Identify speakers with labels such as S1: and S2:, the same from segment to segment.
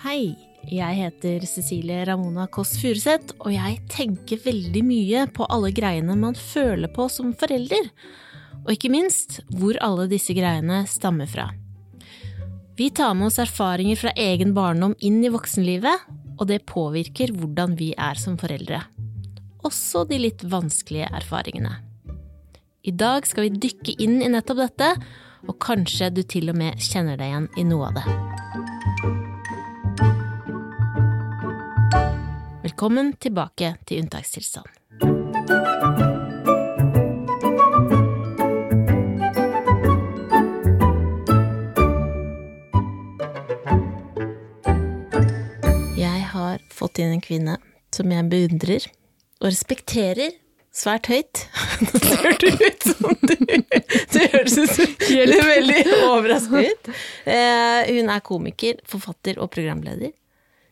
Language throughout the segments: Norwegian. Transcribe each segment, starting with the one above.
S1: Hei, jeg heter Cecilie Ramona Kåss Furuseth, og jeg tenker veldig mye på alle greiene man føler på som forelder, og ikke minst hvor alle disse greiene stammer fra. Vi tar med oss erfaringer fra egen barndom inn i voksenlivet, og det påvirker hvordan vi er som foreldre. Også de litt vanskelige erfaringene. I dag skal vi dykke inn i nettopp dette, og kanskje du til og med kjenner deg igjen i noe av det. Velkommen tilbake til unntakstilstand. Jeg har fått inn en kvinne som jeg beundrer og respekterer svært høyt. Nå ser du ut som du Du høres veldig, overraska ut. Eh, hun er komiker, forfatter og programleder.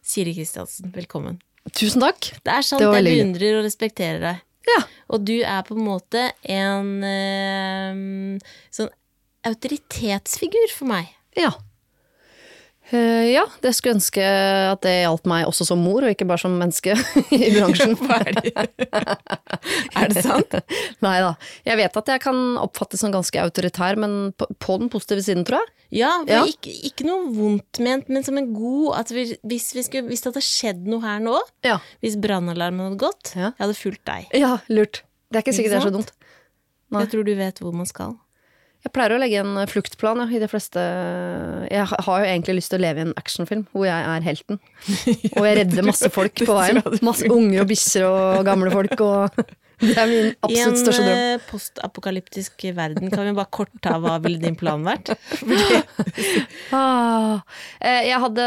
S1: Siri Kristiansen, velkommen.
S2: Tusen takk.
S1: Det er sant,
S2: Det
S1: jeg beundrer og respekterer deg.
S2: Ja.
S1: Og du er på en måte en eh, sånn autoritetsfigur for meg.
S2: Ja. Eh, ja, det skulle ønske at det gjaldt meg også som mor, og ikke bare som menneske i bransjen.
S1: Er det sant?
S2: Nei da. Jeg vet at jeg kan oppfattes som ganske autoritær, men på, på den positive siden, tror jeg.
S1: Ja,
S2: Ja.
S1: Ikke, ikke noe vondt ment, men som en god at vi, hvis, vi skulle, hvis det hadde skjedd noe her nå,
S2: Ja.
S1: hvis brannalarmen hadde gått,
S2: Ja.
S1: jeg hadde fulgt deg.
S2: ja, lurt. Det er ikke sikkert det er så dumt. Nei.
S1: Jeg tror du vet hvor man skal.
S2: Jeg pleier å legge en fluktplan ja, i de fleste Jeg har jo egentlig lyst til å leve i en actionfilm hvor jeg er helten. Og jeg redder masse folk på veien. Masse unger og bikkjer og gamle folk og Det er min absolutt største drøm.
S1: I en postapokalyptisk verden, kan vi bare kort ta hva ville din plan vært?
S2: Ah, eh, jeg hadde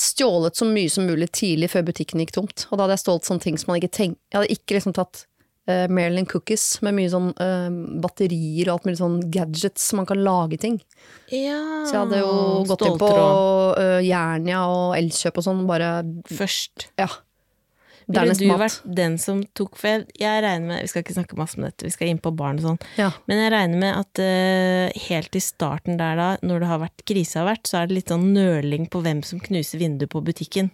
S2: stjålet så mye som mulig tidlig før butikken gikk tomt. Og da hadde jeg stjålet sånne ting som man ikke tenker Jeg hadde ikke liksom tatt uh, Marilyn Cookies med mye sånn uh, batterier og alt mulig sånn gadgets Så man kan lage ting.
S1: ja,
S2: Så jeg hadde jo gått inn på uh, Jernia og Elkjøp og sånn, bare
S1: først.
S2: Ja.
S1: Ville du vært den som tok For jeg, jeg regner med Vi skal ikke snakke masse om dette, vi skal inn på barn og sånn.
S2: Ja.
S1: Men jeg regner med at uh, helt i starten der da, når det har vært krise har vært, så er det litt sånn nøling på hvem som knuser vinduet på butikken.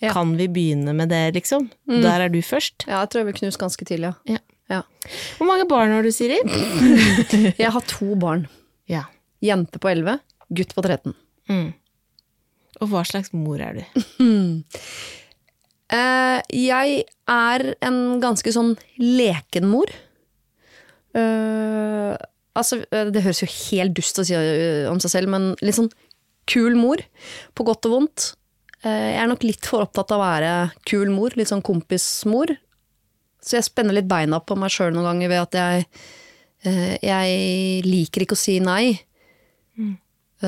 S2: Ja. Mm.
S1: Kan vi begynne med det, liksom? Der er du først.
S2: ja, jeg tror jeg ble knust ganske tidlig, ja.
S1: Ja.
S2: ja.
S1: Hvor mange barn har du, Siri?
S2: Jeg har to barn.
S1: Ja.
S2: Jente på 11, gutt på 13.
S1: Mm. Og hva slags mor er du?
S2: uh, jeg er en ganske sånn lekenmor. Uh, altså, eh, det høres jo helt dust å si om seg selv, men litt sånn kul mor. På godt og vondt. Eh, jeg er nok litt for opptatt av å være kul mor, litt sånn kompismor. Så jeg spenner litt beina på meg sjøl noen ganger ved at jeg eh, Jeg liker ikke å si nei. Mm.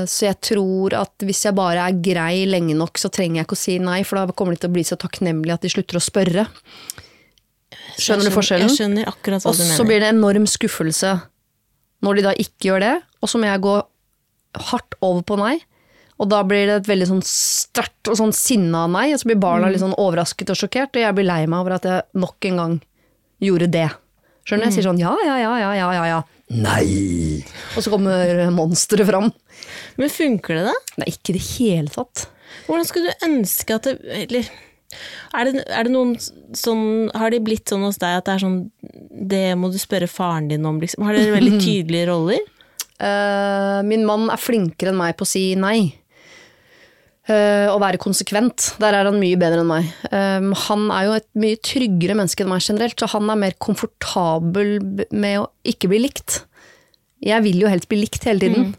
S2: Så jeg tror at hvis jeg bare er grei lenge nok, så trenger jeg ikke å si nei, for da kommer de til å bli så takknemlige at de slutter å spørre. Skjønner du forskjellen?
S1: Jeg skjønner akkurat hva
S2: Og
S1: du mener.
S2: Og så blir det enorm skuffelse når de da ikke gjør det, og så må jeg gå hardt over på nei. Og da blir det et veldig sånn sterkt og sånn sinna nei, og så blir barna litt sånn overrasket og sjokkert, og jeg blir lei meg over at jeg nok en gang gjorde det. Skjønner du? Jeg sier sånn ja, ja, ja, ja, ja, ja, ja. Nei! Og så kommer monsteret fram.
S1: Men funker det, da?
S2: Nei, ikke i det hele tatt.
S1: Hvordan skulle du ønske at det Eller er det, er det noen sånn Har de blitt sånn hos deg at det er sånn Det må du spørre faren din om, liksom? Har dere veldig tydelige roller?
S2: Uh, min mann er flinkere enn meg på å si nei. Eh, å være konsekvent. Der er han mye bedre enn meg. Eh, han er jo et mye tryggere menneske enn meg generelt, så han er mer komfortabel med å ikke bli likt. Jeg vil jo helst bli likt hele tiden.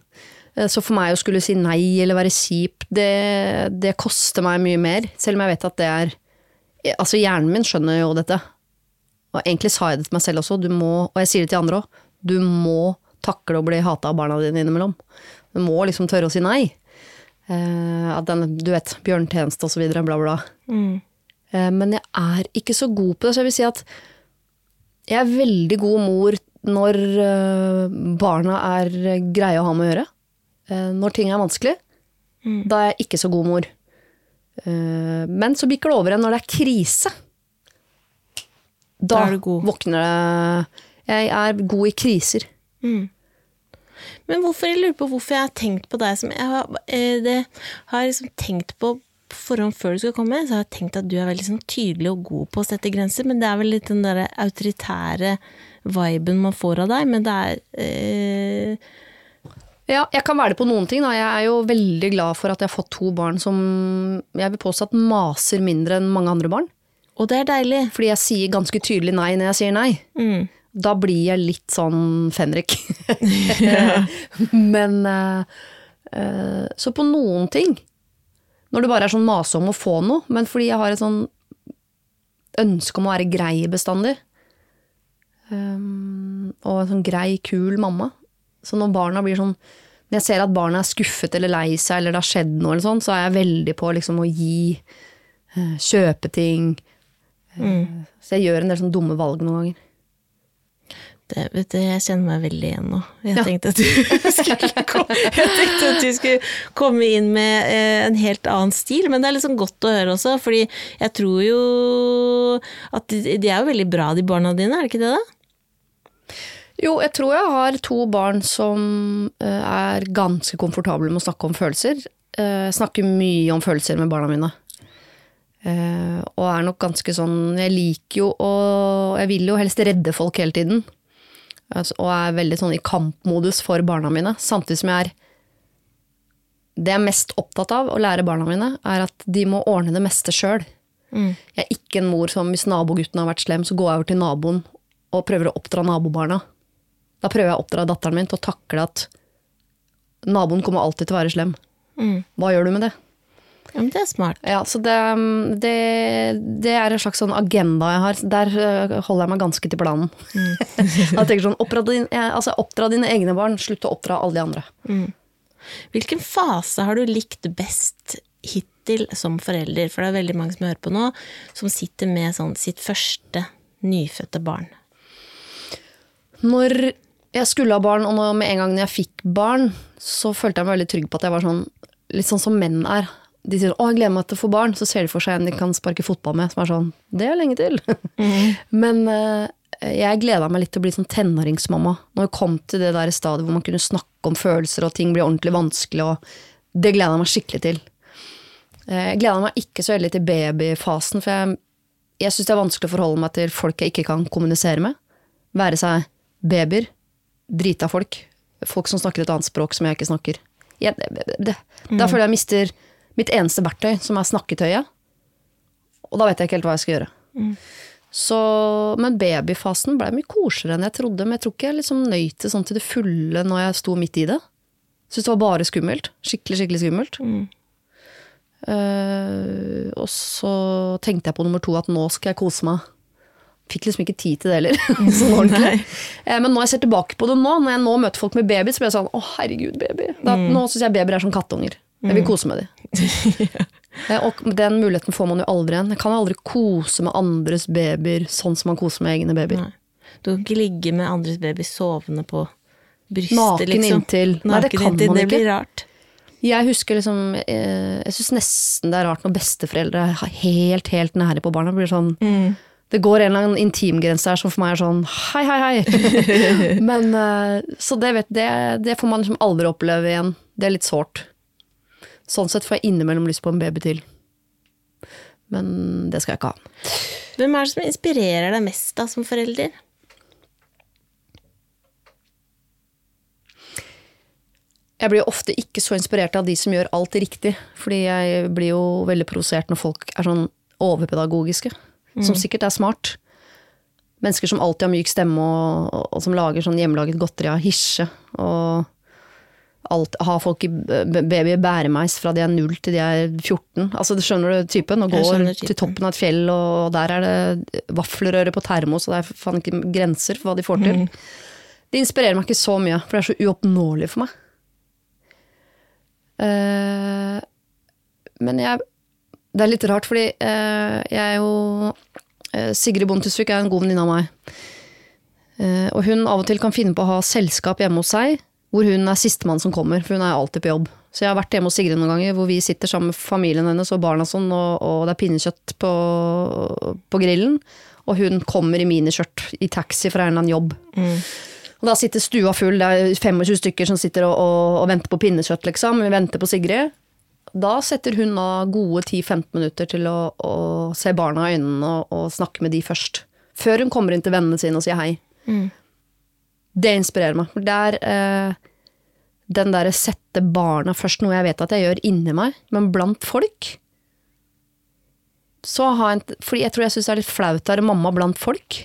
S2: Eh, Så for meg å skulle si nei eller være kjip, det, det koster meg mye mer. Selv om jeg vet at det er Altså, hjernen min skjønner jo dette. Og egentlig sa jeg det til meg selv også, du må, og jeg sier det til andre òg, du må takle å bli hata av barna dine innimellom. Du må liksom tørre å si nei. Eh, at den, du vet, bjørntjeneste videre, bla, bla. Eh, men jeg er ikke så god på det, så jeg vil si at jeg er veldig god mor når eh, barna er greie å ha med å gjøre. Når ting er vanskelig, da er jeg ikke så god mor. Men så bikker det over igjen når det er krise. Da,
S1: Da er
S2: våkner det Jeg er god i kriser.
S1: Men hvorfor, jeg lurer på hvorfor jeg har tenkt på deg som Jeg har, eh, det, har liksom tenkt på på forhånd før du skal komme, så har jeg tenkt at du er veldig sånn tydelig og god på å sette grenser, men det er vel litt den derre autoritære viben man får av deg, men det er eh,
S2: Ja, jeg kan være det på noen ting. Da. Jeg er jo veldig glad for at jeg har fått to barn som jeg vil påstå at maser mindre enn mange andre barn.
S1: Og det er deilig.
S2: Fordi jeg sier ganske tydelig nei når jeg sier nei.
S1: Mm.
S2: Da blir jeg litt sånn fenrik. Men eh, eh, Så på noen ting, når det bare er sånn mase om å få noe, men fordi jeg har et sånn ønske om å være grei bestandig, um, og en sånn grei, kul mamma, så når barna blir sånn Når jeg ser at barna er skuffet eller lei seg, eller det har skjedd noe, eller sånn, så er jeg veldig på liksom å gi, eh, kjøpe ting. Mm. Så jeg gjør en del sånne dumme valg noen ganger.
S1: Det, vet du, jeg kjenner meg veldig igjen nå. Jeg,
S2: Ja.
S1: tenkte at du skulle komme, jeg tenkte at du skulle komme inn med eh, en helt annen stil, men det er liksom godt å høre også, fordi jeg tror jo at de, de er jo veldig bra, de barna dine, er det ikke det da?
S2: Jo, jeg tror jeg har to barn som eh, er ganske komfortable med å snakke om følelser. Eh, Jeg snakker mye om følelser med barna mine. Eh, og er nok ganske sånn Jeg liker jo å Jeg vil jo helst redde folk hele tiden. Altså, og er veldig sånn i kampmodus for barna mine. Samtidig som jeg er Det jeg er mest opptatt av å lære barna mine, er at de må ordne det meste sjøl. Jeg er ikke en mor som hvis nabogutten har vært slem, så går jeg over til naboen og prøver å oppdra nabobarna. Da prøver jeg å oppdra datteren min til å takle at naboen kommer alltid til å være slem. Hva gjør du med det?
S1: Ja, men det er smart.
S2: Ja, så det, det, det er en slags sånn agenda jeg har. Der øh, holder jeg meg ganske til planen. jeg tenker sånn, oppdra, din, jeg, altså, oppdra dine egne barn, slutt å oppdra alle de andre.
S1: Hvilken fase har du likt best hittil som forelder? For det er veldig mange som hører på nå, som sitter med sånn sitt første nyfødte barn.
S2: Når jeg skulle ha barn, og med en gang jeg fikk barn, så følte jeg meg veldig trygg på at jeg var sånn, litt sånn som menn er. De sier 'å, jeg gleder meg til å få barn', så ser de for seg en de kan sparke fotball med, som er sånn 'det er lenge til'. Men uh, jeg gleda meg litt til å bli sånn tenåringsmamma. Når jeg kom til det der stadiet hvor man kunne snakke om følelser, og ting blir ordentlig vanskelig, og det gleda jeg meg skikkelig til. Eh, Jeg gleda meg ikke så veldig til babyfasen, for jeg, jeg syns det er vanskelig å forholde meg til folk jeg ikke kan kommunisere med. Være seg babyer, drita folk, folk som snakker et annet språk som jeg ikke snakker. Jeg, det, det, Da føler jeg jeg mister mitt eneste verktøy, som er snakketøyet. Og da vet jeg ikke helt hva jeg skal gjøre. Så, men babyfasen ble mye koseligere enn jeg trodde. Men jeg tror ikke jeg liksom nøyt det sånn til det fulle når jeg sto midt i det. Syns det var bare skummelt. Skikkelig, skikkelig skummelt. Eh, og så tenkte jeg på nummer to at nå skal jeg kose meg. Fikk liksom ikke tid til det heller. sånn ordentlig. Uh, men når jeg ser tilbake på det nå, når jeg nå møter folk med baby, så blir jeg sånn å herregud, baby. Da, Nå syns jeg babyer er som kattunger. Jeg vil kose med dem. Og den muligheten får man jo aldri igjen. Jeg kan aldri kose med andres babyer sånn som man koser med egne babyer.
S1: Nei. Du kan ikke ligge med andres baby sovende på brystet,
S2: Naken
S1: liksom.
S2: inntil. Nei, det kan
S1: inntil.
S2: man
S1: Det
S2: ikke.
S1: blir rart.
S2: Jeg husker liksom eh, Jeg syns nesten det er rart når besteforeldre er helt, helt nære på barna. Det blir sånn Det går en eller annen intimgrense her som for meg er sånn hei, hei, hei. Men eh, Så det, vet, det, det får man liksom aldri oppleve igjen. Det er litt sårt. Sånn sett får jeg innimellom lyst på en baby til. Men det skal jeg ikke ha.
S1: Hvem er det som inspirerer deg mest da, som forelder?
S2: Jeg blir jo ofte ikke så inspirert av de som gjør alt riktig. Fordi jeg blir jo veldig provosert når folk er sånn overpedagogiske. Som sikkert er smart. Mennesker som alltid har myk stemme, og, og, og som lager sånn hjemmelaget godteri av hirse. Og alt, ha folk i b- bære bæremeis fra de er 0 til de er 14. Altså, skjønner du typen? Og går
S1: typen.
S2: til toppen av et fjell, og der er det vaffelrøre på termos, og det er faen ikke grenser for hva de får til. det inspirerer meg ikke så mye, for det er så uoppnåelig for meg. Uh, men jeg Det er litt rart, fordi uh, jeg er jo eh, Sigrid Bonde Tusvik er en god venninne av meg. Og hun av og til kan finne på å ha selskap hjemme hos seg, hvor hun er sistemann som kommer, for hun er alltid på jobb. Så jeg har vært hjemme hos Sigrid noen ganger, hvor vi sitter sammen med familien hennes og barna sånn, og, og det er pinnekjøtt på, på grillen. Og hun kommer i miniskjørt i taxi fra en eller annen jobb. Og da sitter stua full, det er 25 stykker som sitter og, og, og venter på pinnekjøtt, liksom. Vi venter på Sigrid. da setter hun av gode 10-15 minutter til å, å se barna i øynene og, og snakke med de først. Før hun kommer inn til vennene sine og sier hei.
S1: Mm.
S2: Det inspirerer meg. For det er eh, den derre sette barna først, noe jeg vet at jeg gjør inni meg, men blant folk så har jeg, Fordi jeg tror jeg syns det er litt flaut å være mamma blant folk.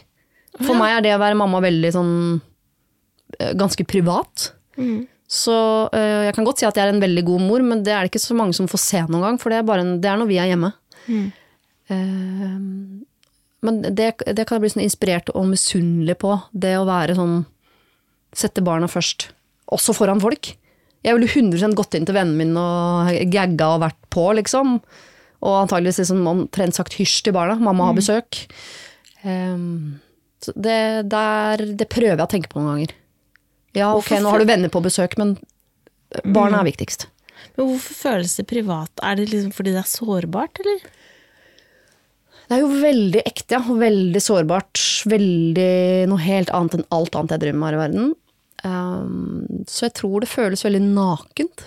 S2: For
S1: Ja.
S2: meg er det å være mamma veldig sånn eh, ganske privat.
S1: Mm.
S2: Så øh, jeg kan godt si at jeg er en veldig god mor, men det er det ikke så mange som får se noen gang, for det er, bare en, det er når vi er hjemme.
S1: Mm.
S2: Eh, men det, det kan jeg bli sånn inspirert og misunnelig på, det å være sånn Sette barna først. Også foran folk. Jeg ville 100 gått inn til vennen min og gagga og vært på, liksom. Og antageligvis liksom omtrent sagt hysj til barna. Mamma har besøk. Um, så det, der, det prøver jeg å tenke på noen ganger. Ja, ok, nå har du venner på besøk, men barna er viktigst.
S1: Men hvorfor føles det privat? Er det liksom fordi det er sårbart, eller?
S2: Det er jo veldig ekte, ja. Veldig sårbart. Veldig noe helt annet enn alt annet jeg drømmer om i verden. Um, så jeg tror det føles veldig nakent.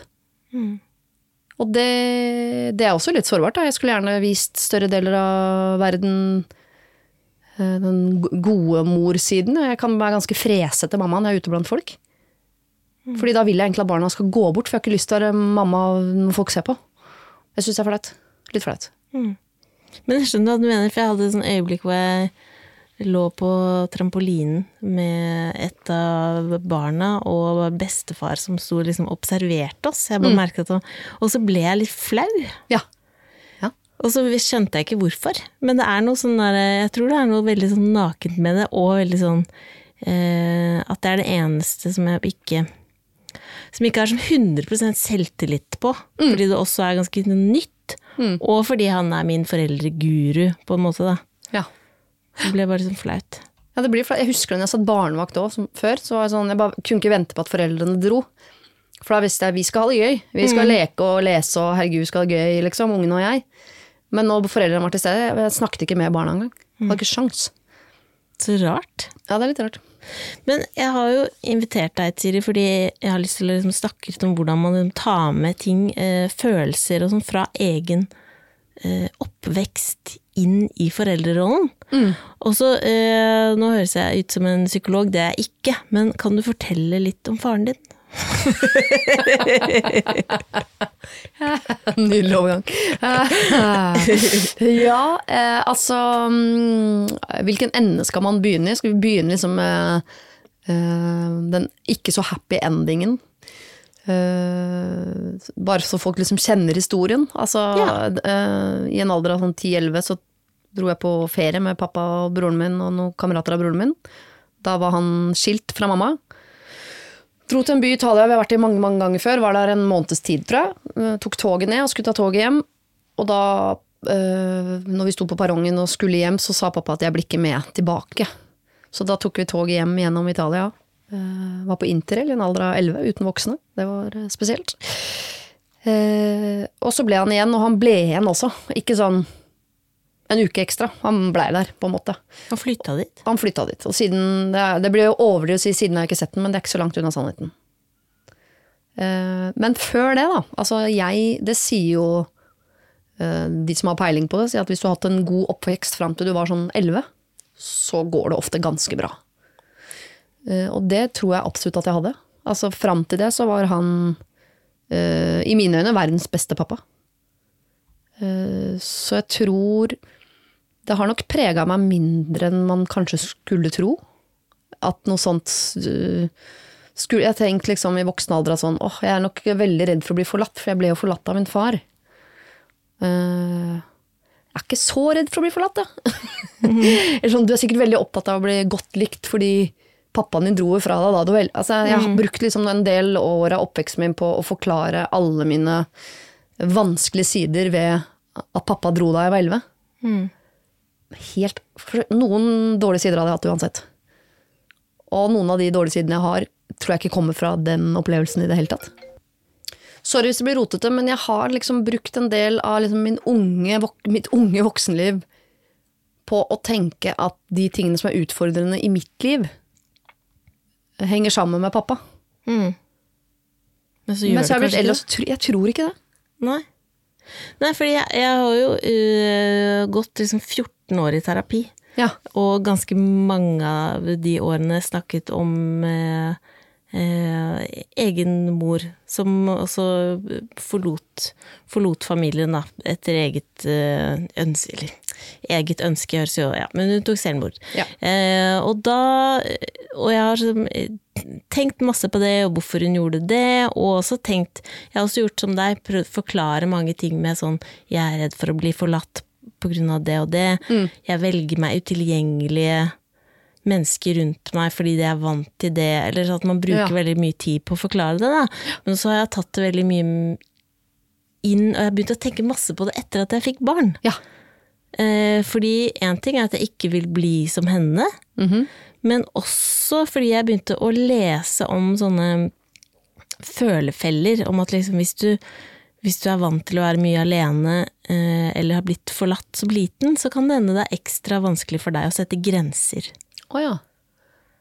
S1: Mm.
S2: Og det, det er også litt sårbart. Da. Jeg skulle gjerne vist større deler av verden eh, den gode morsiden. Jeg kan være ganske fresete mamma når jeg er ute blant folk. Fordi da vil jeg egentlig at barna skal gå bort, for jeg har ikke lyst til å være mamma når folk ser på. Jeg syns det er flaut. Litt flaut.
S1: Men jeg skjønner hva du mener, for jeg hadde et sånt øyeblikk hvor jeg lå på trampolinen med et av barna og bestefar som sto og liksom observerte oss. Jeg bare merket at det, Og så ble jeg litt flau.
S2: Ja.
S1: Og så skjønte jeg ikke hvorfor. Men det er noe sånn der, jeg tror det er noe veldig sånn nakent med det, og veldig sånn eh, At det er det eneste som jeg ikke Som ikke har sånn 100 selvtillit på. Fordi det også er ganske nytt. Og fordi han er min foreldreguru, på en måte. da.
S2: ja.
S1: Det ble bare sånn flaut.
S2: Ja, det blir flaut. Jeg husker da jeg satt barnevakt òg, før. Så var jeg sånn, jeg bare kunne ikke vente på at foreldrene dro. For da visste jeg vi skal ha det gøy. Vi skal leke og lese og herregud, skal ha det gøy, liksom, ungene og jeg. Men når foreldrene var til stede, jeg snakket ikke med barna engang. Hadde ikke sjans.
S1: Så rart.
S2: Ja, det er litt rart.
S1: Men jeg har jo invitert deg, Siri, fordi jeg har lyst til å liksom snakke litt om hvordan man liksom tar med ting, eh, følelser og sånn, fra egen eh, oppvekst inn i foreldrerollen. Og så, eh, Nå høres jeg ut som en psykolog, det er jeg ikke, men kan du fortelle litt om faren din?
S2: Nydelig overgang. ja, eh, altså mm, Hvilken ende skal man begynne i? Skal vi begynne liksom med eh, den ikke så happy endingen? Eh, bare så folk liksom kjenner historien. Altså,
S1: Ja.
S2: eh, I en alder av sånn 10-11 så dro jeg på ferie med pappa og broren min og noen kamerater av broren min. Da var han skilt fra mamma. Dro til en by i Italia vi har vært i mange mange ganger før. Var der en måneds tid, tror jeg. Eh, Tok toget ned og skulle ta toget hjem. Og da, eh, når vi sto på perrongen og skulle hjem, så sa pappa at jeg blir ikke med tilbake. Så da tok vi toget hjem gjennom Italia. Eh, var på interrail i en alder av 11 uten voksne. Det var spesielt. Eh, og så ble han igjen, og han ble igjen også. Ikke sånn en uke ekstra. Han blei der, på en måte.
S1: Han flytta dit.
S2: Han flytta dit. Og siden, det, er, det blir jo overdrevet å si siden jeg har ikke sett den, men det er ikke så langt unna sannheten. Uh, men før det, da. Altså jeg Det sier jo uh, de som har peiling på det, sier at hvis du har hatt en god oppvekst fram til du var sånn 11, så går det ofte ganske bra. Uh, og det tror jeg absolutt at jeg hadde. Altså Fram til det så var han i mine øyne verdens beste pappa. Så jeg tror det har nok prega meg mindre enn man kanskje skulle tro. At noe sånt øh, skulle, Jeg tenkte liksom i voksen alder at sånn åh, jeg er nok veldig redd for å bli forlatt, for jeg ble jo forlatt av min far. Uh, jeg er ikke så redd for å bli forlatt, jeg. Mm. sånn, du er sikkert veldig opptatt av å bli godt likt fordi pappaen din dro fra deg da du vel altså, Jeg har brukt liksom en del år av oppveksten min på å forklare alle mine vanskelige sider ved at pappa dro da jeg var elleve helt Noen dårlige sider hadde jeg hatt uansett. Og noen av de dårlige sidene jeg har, tror jeg ikke kommer fra den opplevelsen i det hele tatt. Sorry hvis det blir rotete, men jeg har liksom brukt en del av liksom min unge, mitt unge voksenliv på å tenke at de tingene som er utfordrende i mitt liv, henger sammen med pappa.
S1: Men så
S2: Men så jeg
S1: det
S2: blitt jeg tror ikke det.
S1: det? Nei. Nei, fordi jeg, jeg har jo uh, gått liksom 14 år i terapi.
S2: Ja.
S1: Og ganske mange av de årene snakket om uh, uh, egen mor, som også forlot, forlot familien da, etter eget ønske Eller eget ønske høres jo Ja, men hun tok selvmord.
S2: Ja.
S1: Eh, og da Og jeg har eh, tenkt masse på det, og hvorfor hun gjorde det, og også tenkt Jeg har også gjort som deg, prøvd å forklare mange ting med sånn Jeg er redd for å bli forlatt av det og det. Jeg velger meg utilgjengelige mennesker rundt meg fordi de er vant til det, eller at man bruker
S2: Ja.
S1: veldig mye tid på å forklare det, da. Men så har jeg tatt det veldig mye inn, og jeg har begynt å tenke masse på det etter at jeg fikk barn.
S2: Ja.
S1: Eh, fordi én ting er at jeg ikke vil bli som henne,
S2: Mhm.
S1: men også fordi jeg begynte å lese om sånne følefeller, om at liksom hvis du, hvis du er vant til å være mye alene, eh, eller har blitt forlatt som liten, så kan det hende det er ekstra vanskelig for deg å sette grenser.
S2: Oh ja.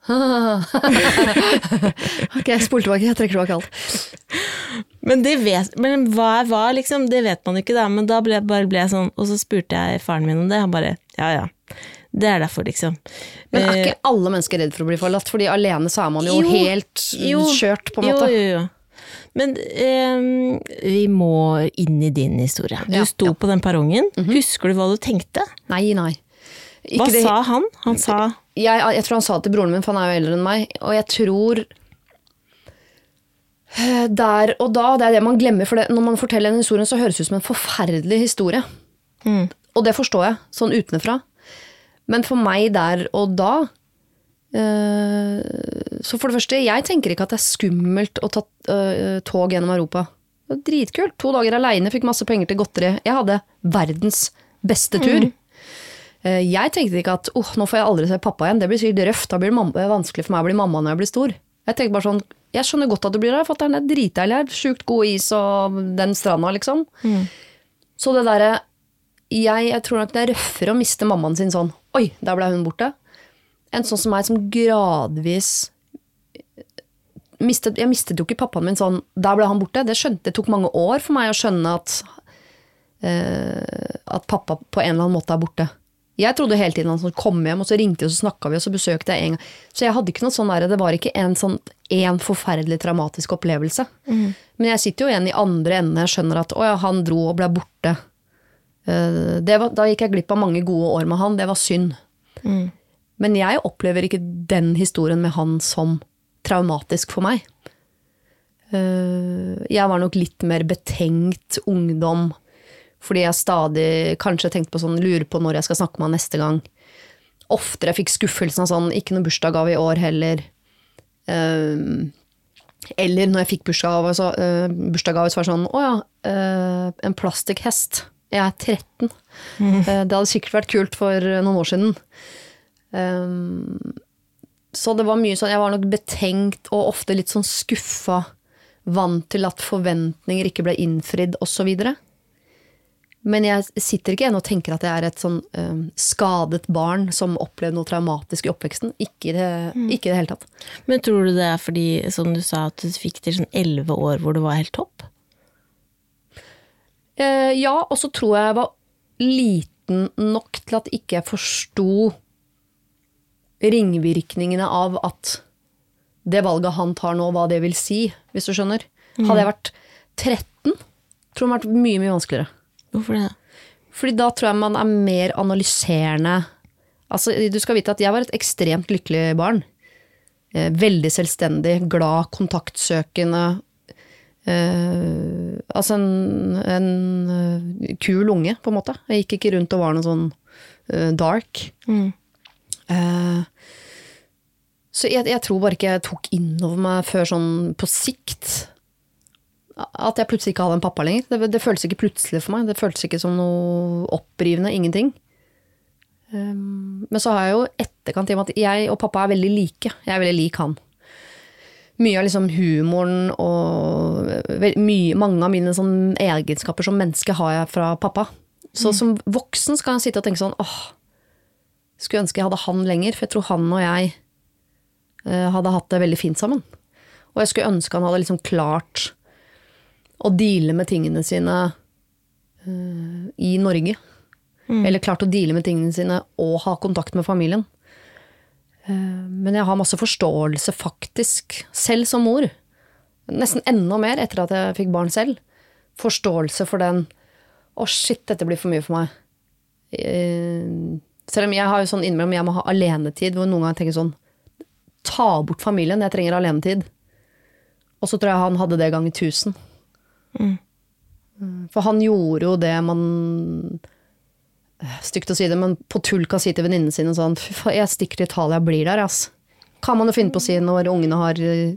S2: ok, jeg spoler tilbake. Jeg trekker tilbake alt.
S1: Men, det vet, men hva er hva, liksom? Det vet man jo ikke, da. Men da ble, bare ble jeg sånn, og så spurte jeg faren min om det, han bare ja ja. Det er derfor, liksom.
S2: Men er
S1: Eh,
S2: ikke alle mennesker redd for å bli forlatt? Fordi alene så er man jo,
S1: Jo,
S2: helt
S1: jo,
S2: kjørt, på en måte.
S1: Jo, jo, jo. Men um, vi må inn i din historie. Du
S2: Ja,
S1: sto
S2: ja.
S1: På den perrongen. Husker du hva du tenkte?
S2: Nei, nei.
S1: Hva
S2: det-
S1: sa han? Han sa
S2: jeg, jeg tror han sa det til broren min, for han er jo eldre enn meg, og jeg tror eh, Der og da, det er det man glemmer, for det, når man forteller en historie, så høres det ut som en forferdelig historie.
S1: mm,
S2: Og det forstår jeg, sånn utenfra. Men for meg der og da eh, Så for det første, jeg tenker ikke at det er skummelt å ta eh, tog gjennom Europa. Det var dritkult. To dager aleine, fikk masse penger til godteri. Jeg hadde verdens beste tur. Eh, Jeg tenkte ikke at oh, nå får jeg aldri se pappa igjen, det blir sikkert røft, da blir det vanskelig for meg å bli mamma når jeg blir stor. Jeg tenkte bare sånn, jeg skjønner godt at du blir der, fatter'n, det er dritdeilig her, sjukt god is og den stranda, liksom. Så det derre jeg, jeg tror nok det er røffere å miste mammaen sin sånn Oi, der ble hun borte. En sånn som meg som gradvis mistet, Jeg mistet jo ikke pappaen min sånn Der ble han borte. Det skjønte Det tok mange år for meg å skjønne at uh, At pappa på en eller annen måte er borte. Jeg trodde hele tiden han kom hjem, og så ringte og så snakka vi, og så besøkte jeg en gang. Så jeg hadde ikke noe sånn der, det var ikke en sånn én forferdelig traumatisk opplevelse. Men jeg sitter jo igjen i andre enden jeg skjønner at å ja, han dro og ble borte. Eh, Det var, da gikk jeg glipp av mange gode år med han, det var synd. Men jeg opplever ikke den historien med han som traumatisk for meg. Eh, Jeg var nok litt mer betenkt ungdom, fordi jeg stadig kanskje tenkte på sånn, lurer på når jeg skal snakke med han neste gang. Oftere fikk skuffelsen av sånn, ikke noe bursdagsgave i år heller. Um, eller når jeg fikk bursdagsgave, så, uh, bursdagsgave, så var det sånn Å ja, uh, en plastikkhest. Jeg er 13. Eh, det hadde sikkert vært kult for noen år siden. Um, så det var mye sånn Jeg var nok betenkt og ofte litt sånn skuffa. Vant til at forventninger ikke ble innfridd, osv. Men jeg sitter ikke igjen og tenker at jeg er et sånn um, skadet barn som opplevde noe traumatisk i oppveksten. Ikke i det, ikke i det hele tatt.
S1: Men tror du det er fordi, som du sa, at du fikk til sånn elleve år hvor du var helt topp?
S2: Eh, ja, og så tror jeg jeg var liten nok til at ikke jeg forsto ringvirkningene av at det valget han tar nå, hva det vil si, hvis du skjønner. Hadde jeg vært 13, tror jeg det hadde vært mye, mye vanskeligere.
S1: Hvorfor det?
S2: Fordi da tror jeg man er mer analyserende. Altså, du skal vite at jeg var et ekstremt lykkelig barn. Eh, veldig selvstendig, glad, kontaktsøkende. Eh, altså en, en eh, kul unge, på en måte. Jeg gikk ikke rundt og var noe sånn eh, dark.
S1: Mm.
S2: Eh, så jeg, jeg tror bare ikke jeg tok innover meg før sånn på sikt at jeg plutselig ikke hadde en pappa lenger. Det, det føltes ikke plutselig for meg. Det føltes ikke som noe opprivende. Ingenting. Um, men så har jeg jo etterkant i og med at jeg og pappa er veldig like. Jeg er veldig lik han. Mye av liksom humoren og mye, mange av mine sånn egenskaper som menneske har jeg fra pappa. Så som voksen skal jeg sitte og tenke sånn åh, skulle ønske jeg hadde han lenger, for jeg tror han og jeg uh, hadde hatt det veldig fint sammen. Og jeg skulle ønske han hadde liksom klart å deale med tingene sine uh, i Norge. Eller klart å deale med tingene sine og ha kontakt med familien. Uh, men jeg har masse forståelse, faktisk, selv som mor. Nesten enda mer etter at jeg fikk barn selv. Forståelse for den Å, shit, dette blir for mye for meg. Uh, selv om jeg har jo sånn innimellom jeg må ha alenetid, hvor noen ganger tenker sånn Ta bort familien, jeg trenger alenetid. Og så tror jeg han hadde det ganger tusen. Mm, For han gjorde jo det man Stygt å si det, men på tull kan si til venninnene sine sånn Fy faen, jeg stikker til Italia, jeg blir der, ass. Kan man jo finne på å si når ungene har eh,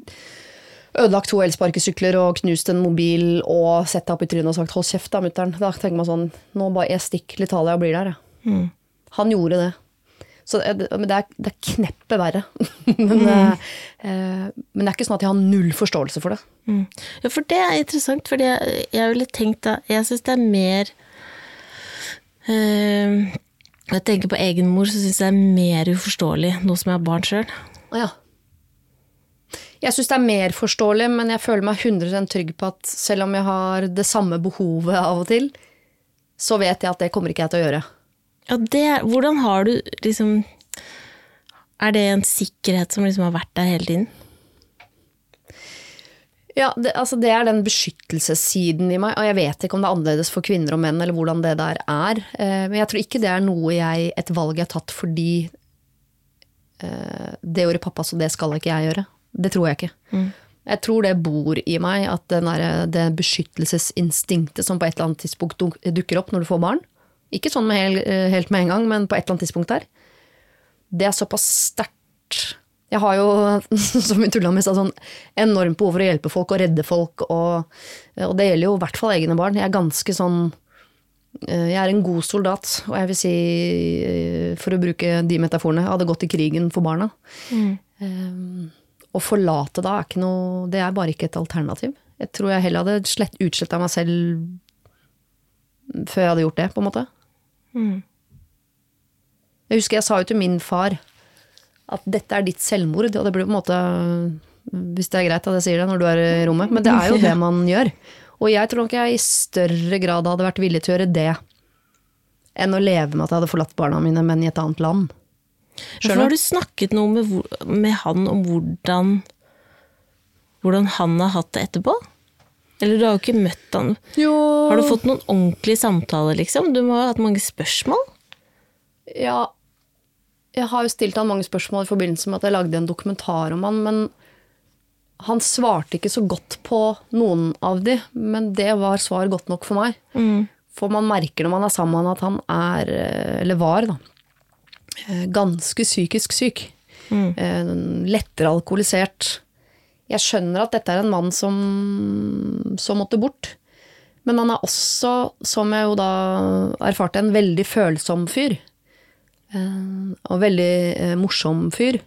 S2: ødelagt to elsparkesykler og knust en mobil og sett deg opp i trynet og sagt 'hold kjeft da, mutter'n'. Da tenker man sånn Nå bare jeg stikker til Italia og blir der, jeg. Han gjorde det. Så det, men det er, det er kneppet verre. men, mm. eh, men det er ikke sånn at jeg har null forståelse for det.
S1: Mm. Ja, for det er interessant, fordi jeg, jeg ville tenkt da Jeg syns det er mer eh, Når jeg tenker på egen mor, så syns jeg det er mer uforståelig nå som jeg har barn sjøl.
S2: Ja. Jeg syns det er mer forståelig, men jeg føler meg 100 trygg på at selv om jeg har det samme behovet av og til, så vet jeg at det kommer ikke jeg til å gjøre.
S1: Ja, det, hvordan har du liksom Er det en sikkerhet som liksom har vært der hele tiden?
S2: Ja, det, altså det er den beskyttelsessiden i meg, og jeg vet ikke om det er annerledes for kvinner og menn, eller hvordan det der er. Eh, men jeg tror ikke det er noe jeg, et valg jeg har tatt fordi eh, det gjorde pappa, så det skal ikke jeg gjøre. Det tror jeg ikke. Jeg tror det bor i meg, at den der, det beskyttelsesinstinktet som på et eller annet tidspunkt dukker opp når du får barn, ikke sånn med hel, eh, helt med en gang, men på et eller annet tidspunkt der, det er såpass sterkt. Jeg har jo, som vi tulla med, sa, sånn enormt behov for å hjelpe folk og redde folk, og, og det gjelder jo i hvert fall egne barn. Jeg er ganske sånn eh, jeg er en god soldat, og jeg vil si, eh, for å bruke de metaforene, jeg hadde gått i krigen for barna. Um, å forlate da er ikke noe Det er bare ikke et alternativ. Jeg tror jeg heller hadde slett, utsletta meg selv før jeg hadde gjort det, på en måte. Jeg husker jeg sa jo til min far at dette er ditt selvmord, og det blir på en måte Hvis det er greit at jeg sier det når du er i rommet, men det er jo det man gjør. Og jeg tror nok jeg i større grad hadde vært villig til å gjøre det enn å leve med at jeg hadde forlatt barna mine, men i et annet land.
S1: For har du snakket noe med, med han om hvordan hvordan han har hatt det etterpå? Eller du har jo ikke møtt han.
S2: Jo
S1: Har du fått noen ordentlige samtaler, liksom? Du må ha hatt mange spørsmål?
S2: Ja, jeg har jo stilt han mange spørsmål i forbindelse med at jeg lagde en dokumentar om han, men han svarte ikke så godt på noen av de, men det var svar godt nok for meg. For man merker når man er sammen at han er, eh, eller var, da, eh, ganske psykisk syk. Mm. Lettere alkoholisert. Jeg skjønner at dette er en mann som, som måtte bort. Men han er også, som jeg jo da erfarte, en veldig følsom fyr. Eh, og veldig eh, morsom fyr.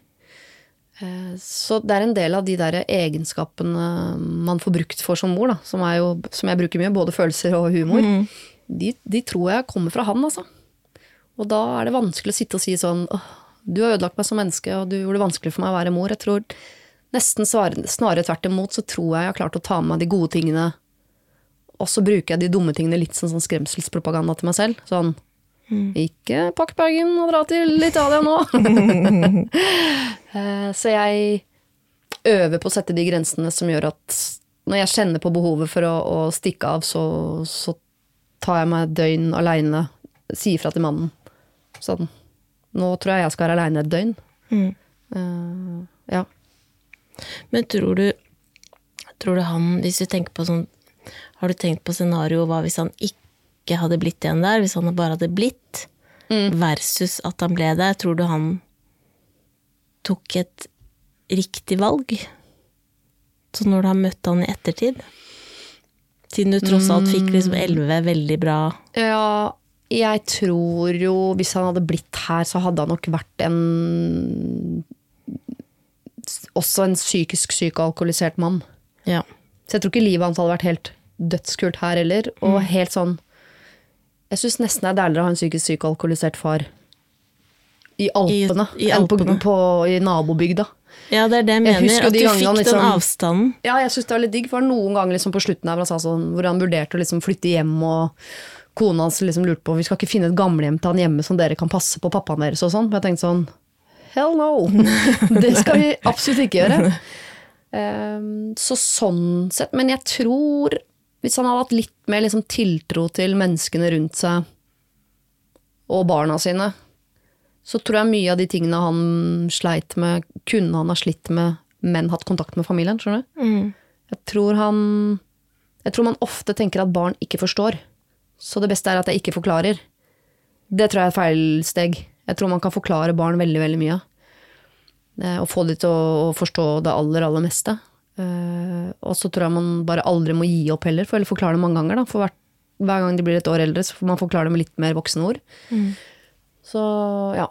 S2: Eh, så det er en del av de der egenskapene man får brukt for som mor, da, som, jo, som jeg bruker mye, både følelser og humor, de, de tror jeg kommer fra han, altså. Og da er det vanskelig å sitte og si sånn «Åh, du har ødelagt meg som menneske, og du gjorde det vanskelig for meg å være mor. Jeg tror nesten snarere, tvert imot, så tror jeg jeg har klart å ta med meg de gode tingene, og så bruker jeg de dumme tingene litt som sånn skremselspropaganda til meg selv. Sånn ikke pakk bagen og dra til Italia nå. Eh, så jeg øver på å sette de grensene som gjør at når jeg kjenner på behovet for å, å stikke av, så, så tar jeg meg et døgn aleine, sier fra til mannen. Sånn. Nå tror jeg jeg skal være aleine et døgn. Eh, ja.
S1: Men tror du, tror du han, hvis du tenker på sånn Har du tenkt på scenarioet hva hvis han ikke hadde blitt igjen der? Hvis han bare hadde blitt, versus at han ble der? Tror du han tok et riktig valg? Så når du har møtt han i ettertid? Siden du tross alt fikk liksom elleve veldig bra
S2: Ja, jeg tror jo hvis han hadde blitt her, så hadde han nok vært en Også en psykisk syk og alkoholisert mann.
S1: Ja.
S2: Så jeg tror ikke livet hans hadde vært helt dødskult her heller. Og helt sånn Jeg syns nesten det er deiligere å ha en psykisk syk og alkoholisert far i Alpene
S1: I- i
S2: enn på,
S1: Alpene.
S2: på, i nabobygda.
S1: ja, det er det jeg mener.
S2: Jeg
S1: at
S2: de
S1: du
S2: gangene
S1: fikk den
S2: liksom-
S1: avstanden.
S2: Ja, jeg syns det var litt digg, for noen ganger liksom på slutten her sånn, hvor han vurderte å liksom flytte hjem og kona hans liksom lurte på Vi skal ikke finne et gamlehjem til han hjemme som dere kan passe på pappaen deres og sånn. Men jeg tenkte sånn Hell no! Det skal vi absolutt ikke gjøre. Um, så sånn sett. Men jeg tror, hvis han hadde hatt litt mer liksom tiltro til menneskene rundt seg og barna sine, så tror jeg mye av de tingene han sleit med, kunne han ha slitt med, men hatt kontakt med familien. skjønner du?
S1: Mm.
S2: Jeg tror han Jeg tror man ofte tenker at barn ikke forstår. Så det beste er at jeg ikke forklarer. Det tror jeg er feil steg. Jeg tror man kan forklare barn veldig, veldig mye. Eh, Og få de til å forstå det aller, aller meste. Eh, Og så tror jeg man bare aldri må gi opp heller, for eller forklare det mange ganger. Da. For hver, hver gang de blir et år eldre, så får man forklare det med litt mer voksne ord. Så ja.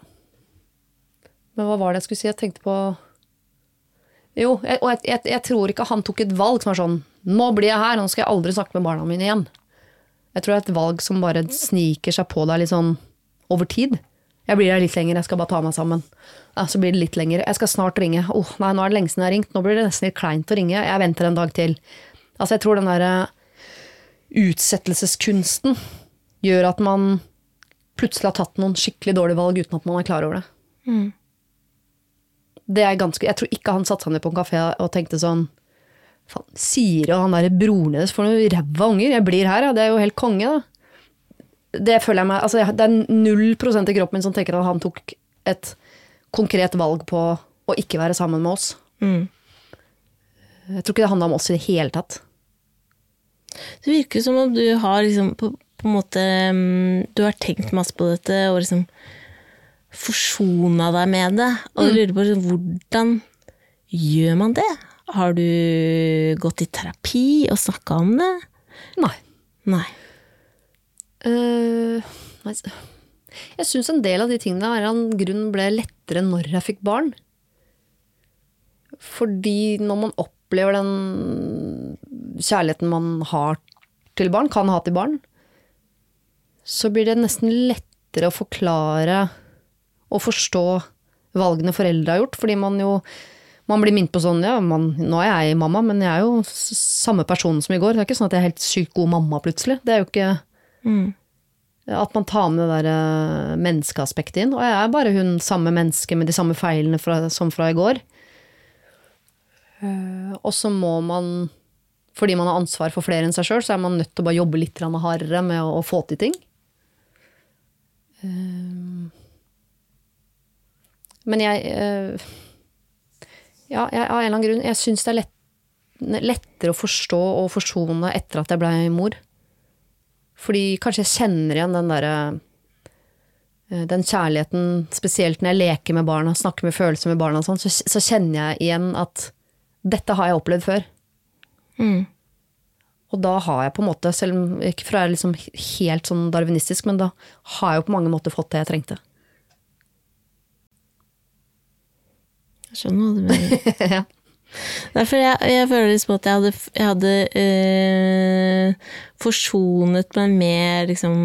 S2: Men hva var det jeg skulle si? Jeg tenkte på Jo, jeg, og jeg, jeg, jeg tror ikke han tok et valg som var sånn Nå blir jeg her, nå skal jeg aldri snakke med barna mine igjen. Jeg tror det er et valg som bare sniker seg på deg litt sånn over tid. Jeg blir her litt lenger, jeg skal bare ta meg sammen. Ja, så blir det litt lenger. Jeg skal snart ringe. Oh, nei, nå er det lenge siden jeg har ringt. Nå blir det nesten litt kleint å ringe. Jeg venter en dag til. Altså, jeg tror den derre utsettelseskunsten gjør at man plutselig har tatt noen skikkelig dårlige valg uten at man er klar over det.
S1: Mm.
S2: det er ganske, jeg tror ikke han satte seg ned på en kafé og tenkte sånn Faen, sier han derre broren deres for noen ræva unger. Jeg blir her, ja. Det er jo helt konge, da. Det føler jeg meg altså, Det er null prosent i kroppen min som tenker at han tok et konkret valg på å ikke være sammen med oss.
S1: Mm.
S2: Jeg tror ikke det handla om oss i det hele tatt.
S1: Det virker som om du har liksom på, på en måte mm, Du har tenkt masse på dette og liksom forsona deg med det. Og jeg lurer på liksom, hvordan gjør man det? Har du gått i terapi og snakka om det?
S2: Nei.
S1: Nei.
S2: Eh, nei, jeg syns en del av de tingene av en grunn ble lettere når jeg fikk barn. Fordi når man opplever den kjærligheten man har til barn, kan ha til barn, så blir det nesten lettere å forklare og forstå valgene foreldre har gjort, fordi man jo man blir minnet på sånn ja, man, nå er jeg mamma, men jeg er jo samme person som i går. Det er ikke sånn at jeg er helt sykt god mamma plutselig. Det er jo ikke
S1: Mm.
S2: at man tar med det der eh, menneskeaspektet inn. Og jeg er bare hun samme menneske med de samme feilene fra, som fra i går. Eh, og så må man, fordi man har ansvar for flere enn seg sjøl, så er man nødt til å bare jobbe litt hardere med å, få til ting. Eh, men jeg Ja, jeg, av en eller annen grunn, jeg syns det er lett, lettere å forstå og forsone etter at jeg blei mor. Fordi kanskje jeg kjenner igjen den derre eh, Den kjærligheten, spesielt når jeg leker med barna, snakker med følelser med barna og sånn, så, så kjenner jeg igjen at dette har jeg opplevd før.
S1: Mm.
S2: Og da har jeg på en måte, selv om ikke fra jeg er liksom helt sånn darwinistisk, men da har jeg jo på mange måter fått det jeg trengte.
S1: Jeg skjønner hva du mener.
S2: ja.
S1: Derfor jeg, jeg føler liksom at jeg hadde, jeg hadde øh, forsonet meg med liksom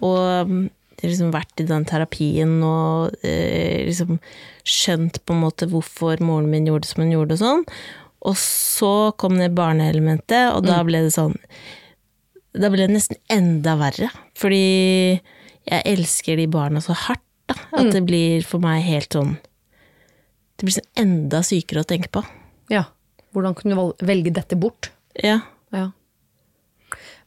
S1: Og liksom vært i den terapien og øh, liksom skjønt på en måte hvorfor moren min gjorde det som hun gjorde og sånn. Og så kom det barneelementet, og da ble det sånn Da ble det nesten enda verre. Fordi jeg elsker de barna så hardt, da. At det blir for meg helt sånn Det blir sånn enda sykere å tenke på.
S2: Ja. Hvordan kunne du velge dette bort?
S1: Ja.
S2: Ja.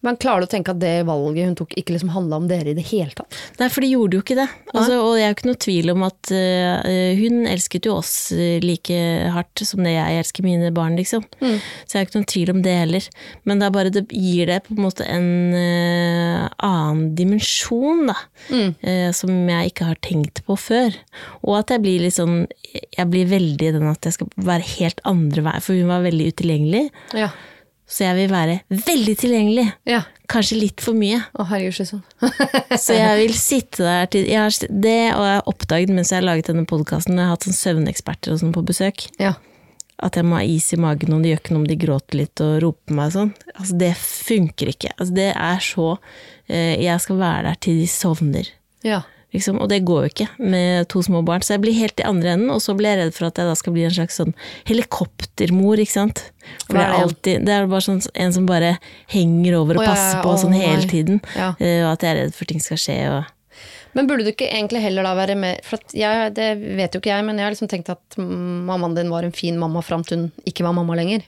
S2: Men klarer du å tenke at det valget hun tok, ikke liksom handla om dere i det hele tatt?
S1: Nei, for de gjorde jo ikke det. Altså, og jeg er jo ikke noe tvil om at uh, hun elsket jo oss eh, like hardt som det jeg elsker mine barn, liksom. Så jeg har ikke noen tvil om det heller. Men det er bare det gir det på en måte en uh, annen dimensjon, da. eh, som jeg ikke har tenkt på før. Og at jeg blir litt sånn Jeg blir veldig den at jeg skal være helt andre vei, for hun var veldig utilgjengelig.
S2: Ja.
S1: Så jeg vil være veldig tilgjengelig.
S2: ja.
S1: Kanskje litt for mye.
S2: Å, herregud, så sånn.
S1: Så jeg vil sitte der til jeg har, Det og jeg har oppdaget mens jeg har laget denne podkasten, jeg har hatt sånn søvneksperter og sånn på besøk,
S2: ja.
S1: at jeg må ha is i magen, og det gjør ikke noe om de gråter litt og roper meg og sånn. Altså, det funker ikke. Altså, det er så eh, Jeg skal være der til de sovner.
S2: ja.
S1: Liksom, og det går jo ikke med to små barn, så jeg blir helt i andre enden, og så blir jeg redd for at jeg da skal bli en slags sånn helikoptermor, ikke sant. For det
S2: er
S1: alltid Det er bare sånn en som bare henger over og passer på sånn hele tiden, eh, og at jeg er redd for ting skal skje og
S2: Men burde du ikke egentlig heller da være mer For jeg, det vet jo ikke jeg, men jeg har liksom tenkt at mm, mammaen din var en fin mamma fram til hun ikke var mamma lenger.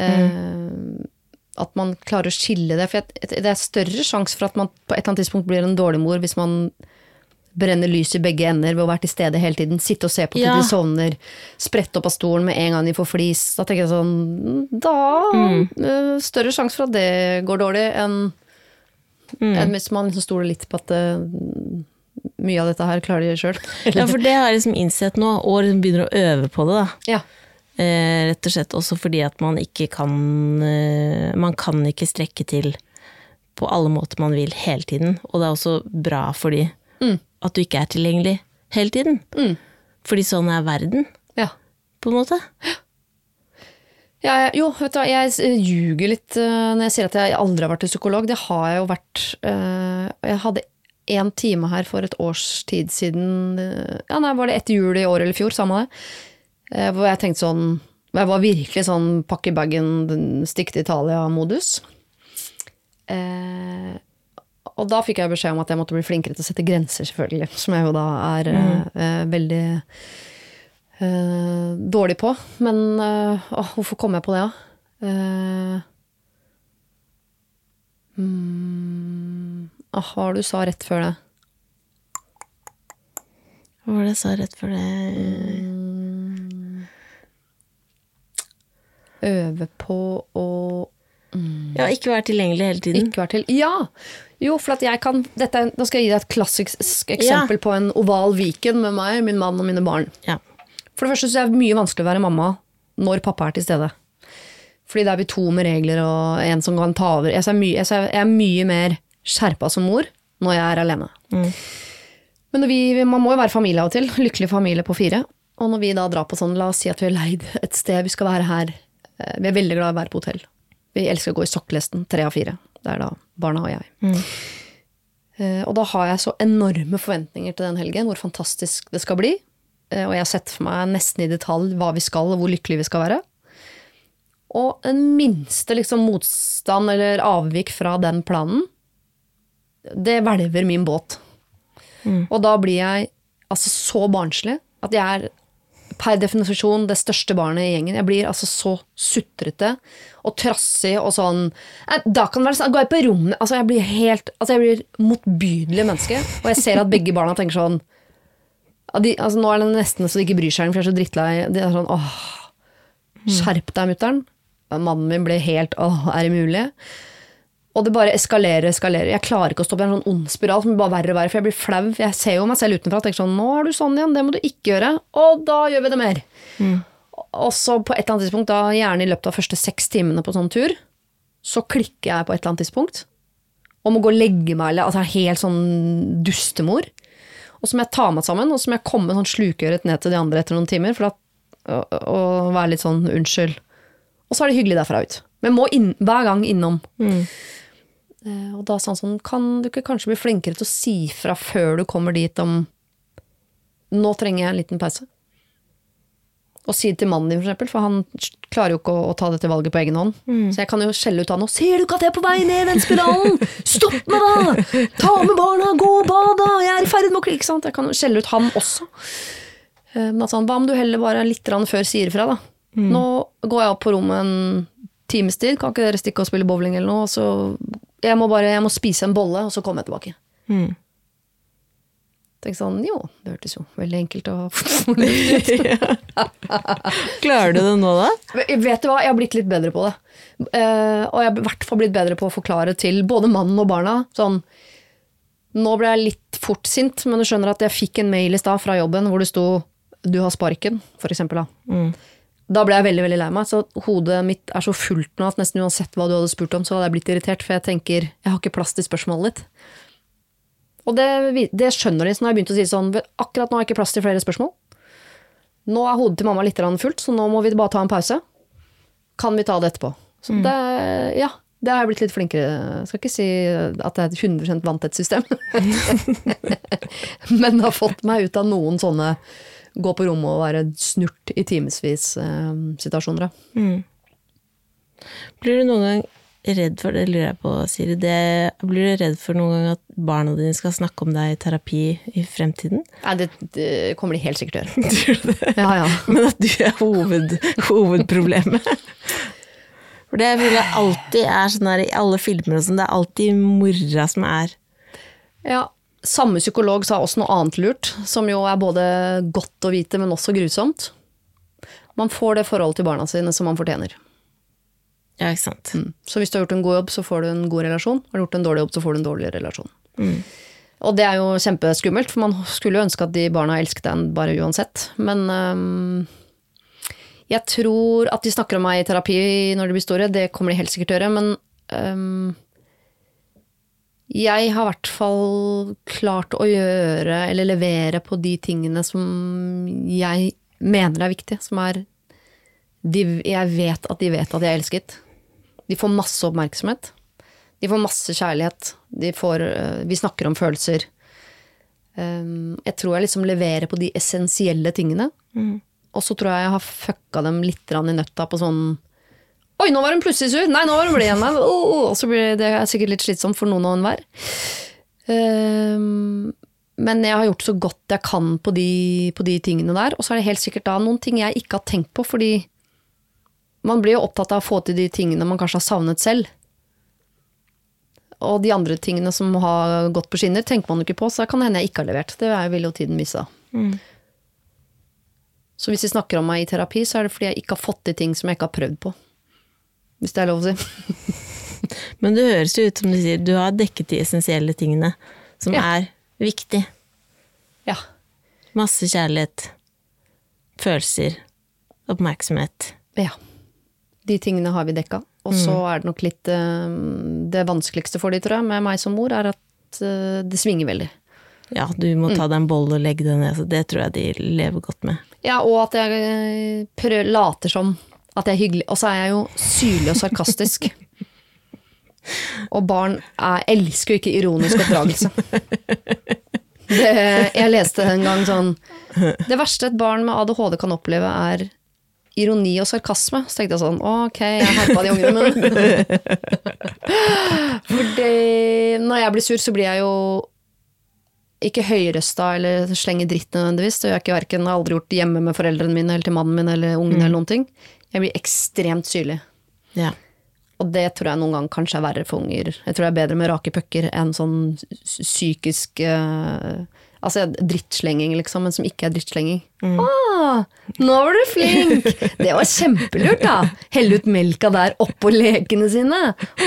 S2: Eh, at man klarer å skille det. For det er større sjanse for at man på et eller annet tidspunkt blir en dårlig mor hvis man brenner lys i begge ender ved å være til stede hele tiden. Sitte og se på til
S1: Ja.
S2: de sovner. Sprette opp av stolen med en gang de får flis. Da tenker jeg sånn Da mm. Større sjanse for at det går dårlig enn enn hvis man liksom stoler litt på at det, mye av dette her klarer de sjøl.
S1: Ja, for det har jeg liksom innsett nå, og liksom begynner å øve på det, da.
S2: Ja.
S1: Eh, rett og slett også fordi at man ikke kan eh, Man kan ikke strekke til på alle måter man vil hele tiden. Og det er også bra for de
S2: Mm.
S1: At du ikke er tilgjengelig hele tiden.
S2: Mm.
S1: Fordi sånn er verden,
S2: ja.
S1: på en måte.
S2: Ja, jeg- jo, vet du hva, jeg eh, ljuger litt eh, når jeg sier at jeg aldri har vært psykolog. Det har jeg jo vært. eh, Jeg hadde én time her for et års tid siden. Ja, nei, Var det etter jul i år eller fjor? Samme det. Hvor jeg tenkte sånn Jeg var virkelig sånn pakke bagen, stikk til Italia-modus. Eh, og da fikk jeg beskjed om at jeg måtte bli flinkere til å sette grenser, selvfølgelig. Som jeg jo da er mm. eh, veldig eh, dårlig på. Men eh, åh, hvorfor kom jeg på det, da? Ja? mm, ah, hva var det du sa rett før det?
S1: Hva var det jeg sa rett før det?
S2: Øve på å
S1: Ja, ikke være tilgjengelig hele tiden.
S2: ikke være til Ja! Jo, for at jeg kan dette, er- Nå skal jeg gi deg et klassisk eksempel på en oval Viken med meg, min mann og mine barn.
S1: Ja.
S2: For det første syns er det mye vanskelig å være mamma når pappa er til stede. Fordi da er vi to med regler og en som kan ta over. Jeg er mye, jeg er- er mye mer skjerpa som mor når jeg er alene. Men når vi, man må jo være familie av og til. Lykkelig familie på fire. Og når vi da drar på sånn, la oss si at vi har leid et sted, vi skal være her. eh, Vi er veldig glad i å være på hotell. Vi elsker å gå i sokkelesten, tre av fire. Det er da barna og jeg. Eh, Og da har jeg så enorme forventninger til den helgen, hvor fantastisk det skal bli. Eh, Og jeg har sett for meg nesten i detalj hva vi skal, og hvor lykkelige vi skal være. Og en minste liksom motstand eller avvik fra den planen, det hvelver min båt. Og da blir jeg altså så barnslig at jeg er per definisjon det største barnet i gjengen. Jeg blir altså så sutrete og trassig og sånn Eh, Da kan det være sånn, går jeg på rommet Altså, jeg blir helt Altså, jeg blir motbydelig menneske, og jeg ser at begge barna tenker sånn de, altså, Nå er det nesten så de ikke bryr seg, for jeg er så drittlei. De er sånn åh, skjerp deg, mutter'n. Mannen min ble helt åh, er det mulig? Og det bare eskalerer eskalerer. Jeg klarer ikke å stoppe en sånn ond spiral som blir bare verre og verre, for jeg blir flau. Jeg ser jo meg selv utenfra og tenker sånn Nå er du sånn igjen, det må du ikke gjøre. Og da gjør vi det mer. Og så på et eller annet tidspunkt, da gjerne i løpet av første seks timene på sånn tur, så klikker jeg på et eller annet tidspunkt. Og må gå og legge meg, eller altså er helt sånn dustemor. Og så må jeg ta meg sammen, og så må jeg komme sånn slukøret ned til de andre etter noen timer, for at, og, og være litt sånn unnskyld. Og så er det hyggelig derfra ut. Men må inn, hver gang innom. Eh, Og da sa han sånn, kan du ikke kanskje bli flinkere til å si fra før du kommer dit om Nå trenger jeg en liten pause. Og si det til mannen din, for eksempel, for han klarer jo ikke å, ta dette valget på egen hånd. Så jeg kan jo skjelle ut han nå. Ser du ikke at jeg er på vei ned i den spiralen? Stopp meg, da! Ta med barna, gå og bad, da! Jeg er i ferd med å ikke sant? Jeg kan jo skjelle ut han også. Eh, Men altså, hva om du heller bare litt før sier ifra, da? Nå går jeg opp på rommet en times tid, kan ikke dere stikke og spille bowling eller noe? Og så jeg må bare jeg må spise en bolle, og så kommer jeg tilbake.
S1: Mm.
S2: Tenk sånn, jo, det hørtes jo veldig enkelt og
S1: Klarer du det nå, da?
S2: Vet du hva, jeg har blitt litt bedre på det. Uh, og jeg har i hvert fall blitt bedre på å forklare til både mannen og barna sånn Nå ble jeg litt fort sint, men du skjønner at jeg fikk en mail i stad fra jobben hvor det sto 'du har sparken', for eksempel. Da.
S1: Mm.
S2: Da ble jeg veldig veldig lei meg. Så hodet mitt er så fullt nå at nesten uansett hva du hadde spurt om, så hadde jeg blitt irritert, for jeg tenker jeg har ikke plass til spørsmålet ditt. Og det, det skjønner de, så nå har jeg begynt å si sånn akkurat nå har jeg ikke plass til flere spørsmål. Nå er hodet til mamma litt fullt, så nå må vi bare ta en pause. Kan vi ta det etterpå? Så det, ja, det har jeg blitt litt flinkere Jeg skal ikke si at det er et 100% vanntett-system. Men det har fått meg ut av noen sånne gå på rommet og være snurt i timevis-situasjoner.
S1: Mm. Blir du noen gang redd for det, lurer jeg på, Siri. Det, blir du redd for noen gang at barna dine skal snakke om deg i terapi i fremtiden?
S2: Nei, det, det kommer de helt sikkert til å gjøre.
S1: Tror du det?
S2: Ja, ja.
S1: Men at du er hoved, hovedproblemet? For det vil jeg alltid er sånn her i alle filmer og sånn, det er alltid mora som er
S2: Ja, samme psykolog sa også noe annet lurt, som jo er både godt å vite, men også grusomt. Man får det forholdet til barna sine som man fortjener.
S1: Ja, ikke sant.
S2: Mm. Så hvis du har gjort en god jobb, så får du en god relasjon. Har du gjort en dårlig jobb, så får du en dårlig relasjon. Og det er jo kjempeskummelt, for man skulle jo ønske at de barna elsket deg bare uansett. Men um, jeg tror at de snakker om meg i terapi når de blir store, det kommer de helt sikkert til å gjøre, men øhm, jeg har i hvert fall klart å gjøre, eller levere på de tingene som jeg mener er viktige, som er de, Jeg vet at de vet at jeg er elsket. De får masse oppmerksomhet. De får masse kjærlighet. De får, øh, vi snakker om følelser. Um, jeg tror jeg liksom leverer på de essensielle tingene. Og så tror jeg jeg har fucka dem litt i nøtta på sånn Oi, nå var hun plutselig sur! Nei, nå var hun blid igjen! Oh, oh. Så blir det sikkert litt slitsomt for noen og enhver. Um, men jeg har gjort så godt jeg kan på de, på de tingene der. Og så er det helt sikkert da noen ting jeg ikke har tenkt på, fordi man blir jo opptatt av å få til de tingene man kanskje har savnet selv. Og de andre tingene som har gått på skinner, tenker man jo ikke på, så kan det hende jeg ikke har levert. Det vil jo tiden vise. Så hvis de snakker om meg i terapi, så er det fordi jeg ikke har fått til ting som jeg ikke har prøvd på. Hvis det er lov å si.
S1: Men det høres jo ut som du sier, du har dekket de essensielle tingene som
S2: Ja.
S1: er viktig.
S2: Ja.
S1: Masse kjærlighet, følelser, oppmerksomhet.
S2: ja. De tingene har vi dekka. Og så er det nok litt eh, Det vanskeligste for de, tror jeg, med meg som mor, er at eh, det svinger veldig.
S1: Ja, du må ta deg en bolle og legge deg ned, så det tror jeg de lever godt med.
S2: Ja, og at jeg prøver, later som at jeg er hyggelig. Og så er jeg jo syrlig og sarkastisk. og barn er, elsker jo ikke ironisk oppdragelse. Det, jeg leste en gang sånn Det verste et barn med ADHD kan oppleve, er ironi og sarkasme. Så tenkte jeg sånn, ok, jeg herpa de ungene mine. Fordi når jeg blir sur, så blir jeg jo ikke høyrøsta eller slenger dritt nødvendigvis. Det gjør jeg ikke verken har aldri gjort hjemme med foreldrene mine eller til mannen min eller ungen eller noen ting. Jeg blir ekstremt syrlig.
S1: Ja.
S2: Og det tror jeg noen ganger kanskje er verre for unger. Jeg tror det er bedre med rake pucker enn sånn psykisk uh, Altså drittslenging, liksom, men som ikke er drittslenging. Ah, nå var du flink! Det var kjempelurt, da! Helle ut melka der oppå lekene sine.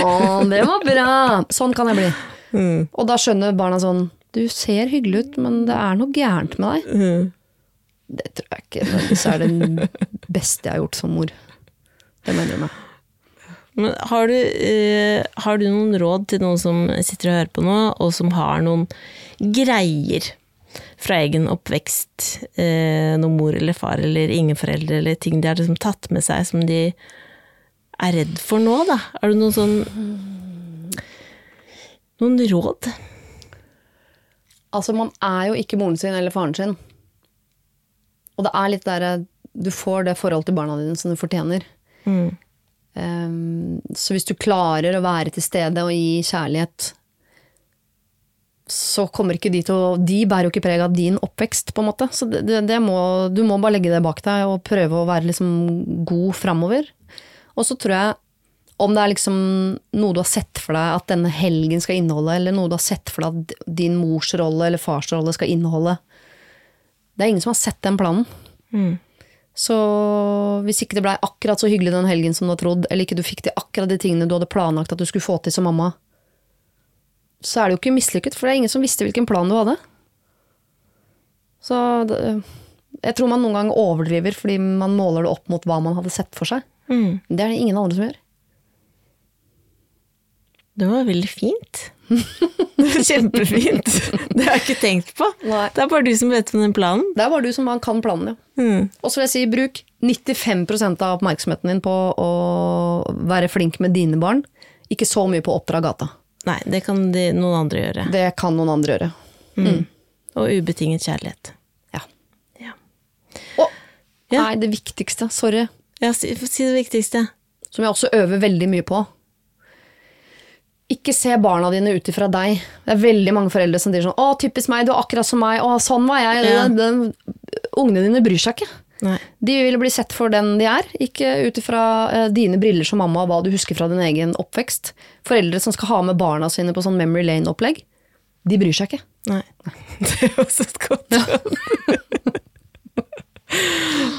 S2: Å, det var bra! Sånn kan jeg bli. Og da skjønner barna sånn Du ser hyggelig ut, men det er noe gærent med deg. Det tror jeg ikke nødvendigvis er det beste jeg har gjort som mor. Det mener jeg meg.
S1: Men har du, uh, har du noen råd til noen som sitter og hører på nå, og som har noen greier fra egen oppvekst? Uh, noen mor eller far eller ingen foreldre, eller ting de har liksom tatt med seg som de er redd for nå, da? Er du noen sånn Noen råd?
S2: Altså, man er jo ikke moren sin eller faren sin. Og det er litt der Du får det forholdet til barna dine som du fortjener.
S1: Mm.
S2: Um, så hvis du klarer å være til stede og gi kjærlighet, så kommer ikke de til å De bærer jo ikke preg av din oppvekst, på en måte. Så det, det, må, du må bare legge det bak deg og prøve å være liksom god framover. Og så tror jeg, om det er liksom noe du har sett for deg at denne helgen skal inneholde, eller noe du har sett for deg at din mors rolle eller fars rolle skal inneholde Det er ingen som har sett den planen.
S1: Mm.
S2: Så hvis ikke det blei akkurat så hyggelig den helgen som du har trodd, eller ikke du fikk til akkurat de tingene du hadde planlagt at du skulle få til som mamma, så er det jo ikke mislykket, for det er ingen som visste hvilken plan du hadde. Så det, jeg tror man noen ganger overdriver fordi man måler det opp mot hva man hadde sett for seg.
S1: Mm.
S2: Det er det ingen andre som gjør.
S1: Det var veldig fint. Kjempefint. Det har jeg ikke tenkt på.
S2: Nei.
S1: Det er bare du som vet om den planen.
S2: Det er bare du som kan planen, ja.
S1: Mm.
S2: Og så vil jeg si, bruk 95 av oppmerksomheten din på å være flink med dine barn. Ikke så mye på å oppdra gata.
S1: Nei, det kan de, noen andre gjøre.
S2: Det kan noen andre gjøre.
S1: Og ubetinget kjærlighet.
S2: Ja.
S1: Ja.
S2: Og
S1: Ja.
S2: nei, det viktigste, sorry,
S1: Ja, si, si det viktigste.
S2: som jeg også øver veldig mye på. Ikke se barna dine ut ifra deg. Det er veldig mange foreldre som sier sånn 'Å, typisk meg, du er akkurat som meg', 'Å, sånn var jeg'.
S1: Ja.
S2: Den, ungene dine bryr seg ikke.
S1: Nei.
S2: De vil bli sett for den de er, ikke ut ifra eh, dine briller som mamma og hva du husker fra din egen oppvekst. Foreldre som skal ha med barna sine på sånn Memory Lane-opplegg, de bryr seg ikke.
S1: Nei. Det er også et godt råd.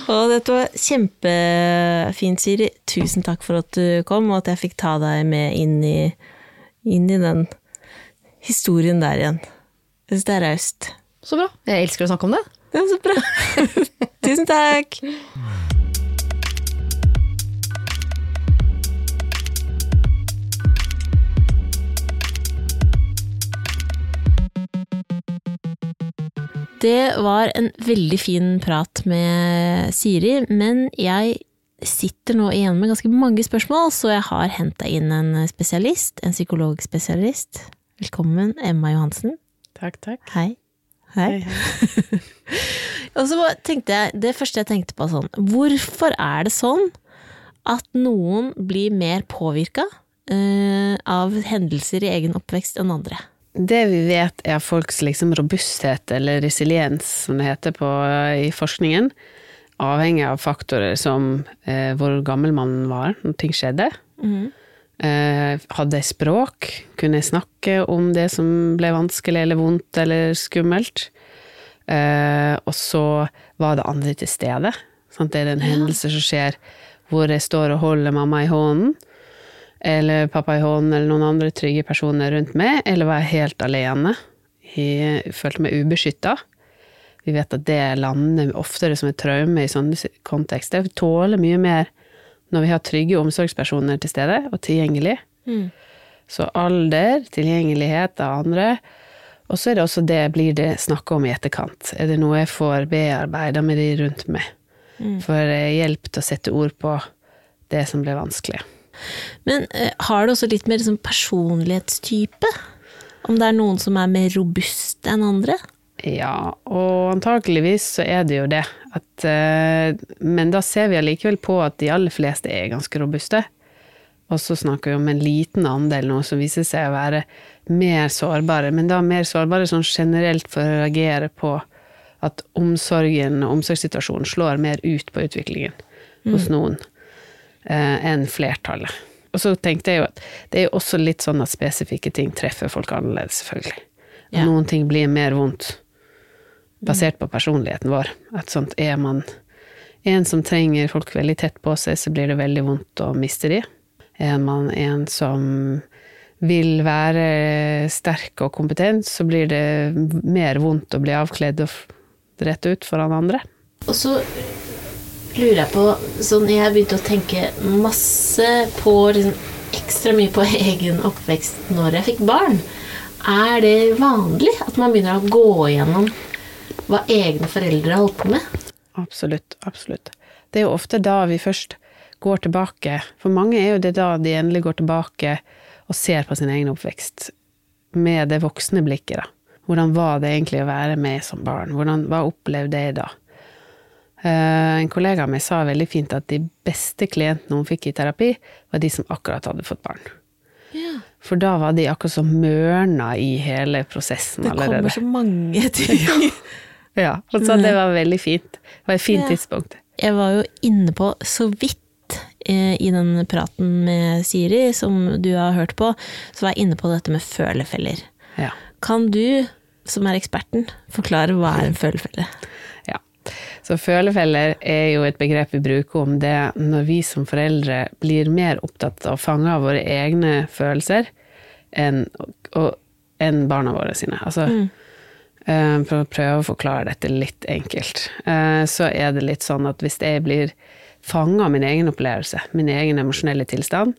S1: Og dette var kjempefint, Siri. Tusen takk for at du kom, og at jeg fikk ta deg med inn i, inn i den historien der igjen. Jeg syns det er raust.
S2: Så bra. Jeg elsker å snakke om det.
S1: Det er så bra. Tusen takk. Det var en veldig fin prat med Siri, men jeg sitter nå igjen med ganske mange spørsmål, så jeg har henta inn en spesialist, en psykologspesialist. Velkommen, Emma Johansen.
S3: Takk, takk.
S1: Hei. Hei.
S3: hei.
S1: Og så tenkte jeg, det første jeg tenkte på sånn, hvorfor er det sånn at noen blir mer påvirka uh, av hendelser i egen oppvekst enn andre?
S3: Det vi vet er folks liksom robusthet, eller resiliens som det heter på, i forskningen, avhenger av faktorer som eh, hvor gammel man var når ting skjedde. Eh, hadde jeg språk? Kunne jeg snakke om det som ble vanskelig eller vondt eller skummelt? Eh, og så var det andre til stede. Sant? Det er en hendelse som skjer hvor jeg står og holder mamma i hånden, eller pappa i hånden, eller noen andre trygge personer rundt meg, eller var jeg helt alene? Jeg følte meg ubeskytta. Vi vet at det lander oftere som et traume i sånne kontekster. Vi tåler mye mer når vi har trygge omsorgspersoner til stede og tilgjengelig. Så alder, tilgjengelighet av andre. Og så er det også det blir det snakka om i etterkant. Er det noe jeg får bearbeida med de rundt meg? For hjelp til å sette ord på det som ble vanskelig.
S1: Men eh, har det også litt mer liksom, personlighetstype? Om det er noen som er mer robuste enn andre?
S3: Ja, og antakeligvis så er det jo det. At, eh, men da ser vi allikevel på at de aller fleste er ganske robuste. Og så snakker vi om en liten andel nå som viser seg å være mer sårbare. Men da mer sårbare sånn generelt for å reagere på at omsorgen og omsorgssituasjonen slår mer ut på utviklingen hos noen eh, enn flertallet. Og så tenkte jeg jo at det er jo også litt sånn at spesifikke ting treffer folk annerledes, selvfølgelig.
S1: Ja.
S3: Noen ting blir mer vondt basert på personligheten vår. At sånt er man en som trenger folk veldig tett på seg, så blir det veldig vondt å miste de. Er man en som vil være sterk og kompetent, så blir det mer vondt å bli avkledd og rett ut foran andre.
S1: Og så lurer jeg på sånn, Jeg begynte å tenke masse på liksom, ekstra mye på egen oppvekst når jeg fikk barn. Er det vanlig at man begynner å gå igjennom hva egne foreldre har holdt på med?
S3: Absolutt, absolutt. Det er jo ofte da vi først går tilbake. For mange er jo det da de endelig går tilbake og ser på sin egen oppvekst med det voksne blikket, da. Hvordan var det egentlig å være med som barn? Hvordan, hva opplevde jeg da? Eh, En kollega av meg sa veldig fint at de beste klientene hun fikk i terapi, var de som akkurat hadde fått barn.
S1: Ja.
S3: For da var de akkurat så mørna i hele prosessen allerede.
S1: Det
S3: allerede.
S1: så mange ting.
S3: Ja, og så det var veldig fint. Det var et fint
S1: Ja.
S3: tidspunkt.
S1: Jeg var jo inne på så vidt eh, i den praten med Siri, som du har hørt på, så var jeg inne på dette med følefeller.
S3: Ja.
S1: Kan du, som er eksperten, forklare hva er en følefelle?
S3: Ja. Så følefeller er jo et begrep vi bruker om det når vi som foreldre blir mer opptatt av å fange av våre egne følelser enn, og, enn barna våre sine. Altså, eh, for å prøve å forklare dette litt enkelt, eh, så er det litt sånn at hvis jeg blir fanga av min egen opplevelse, min egen emosjonelle tilstand,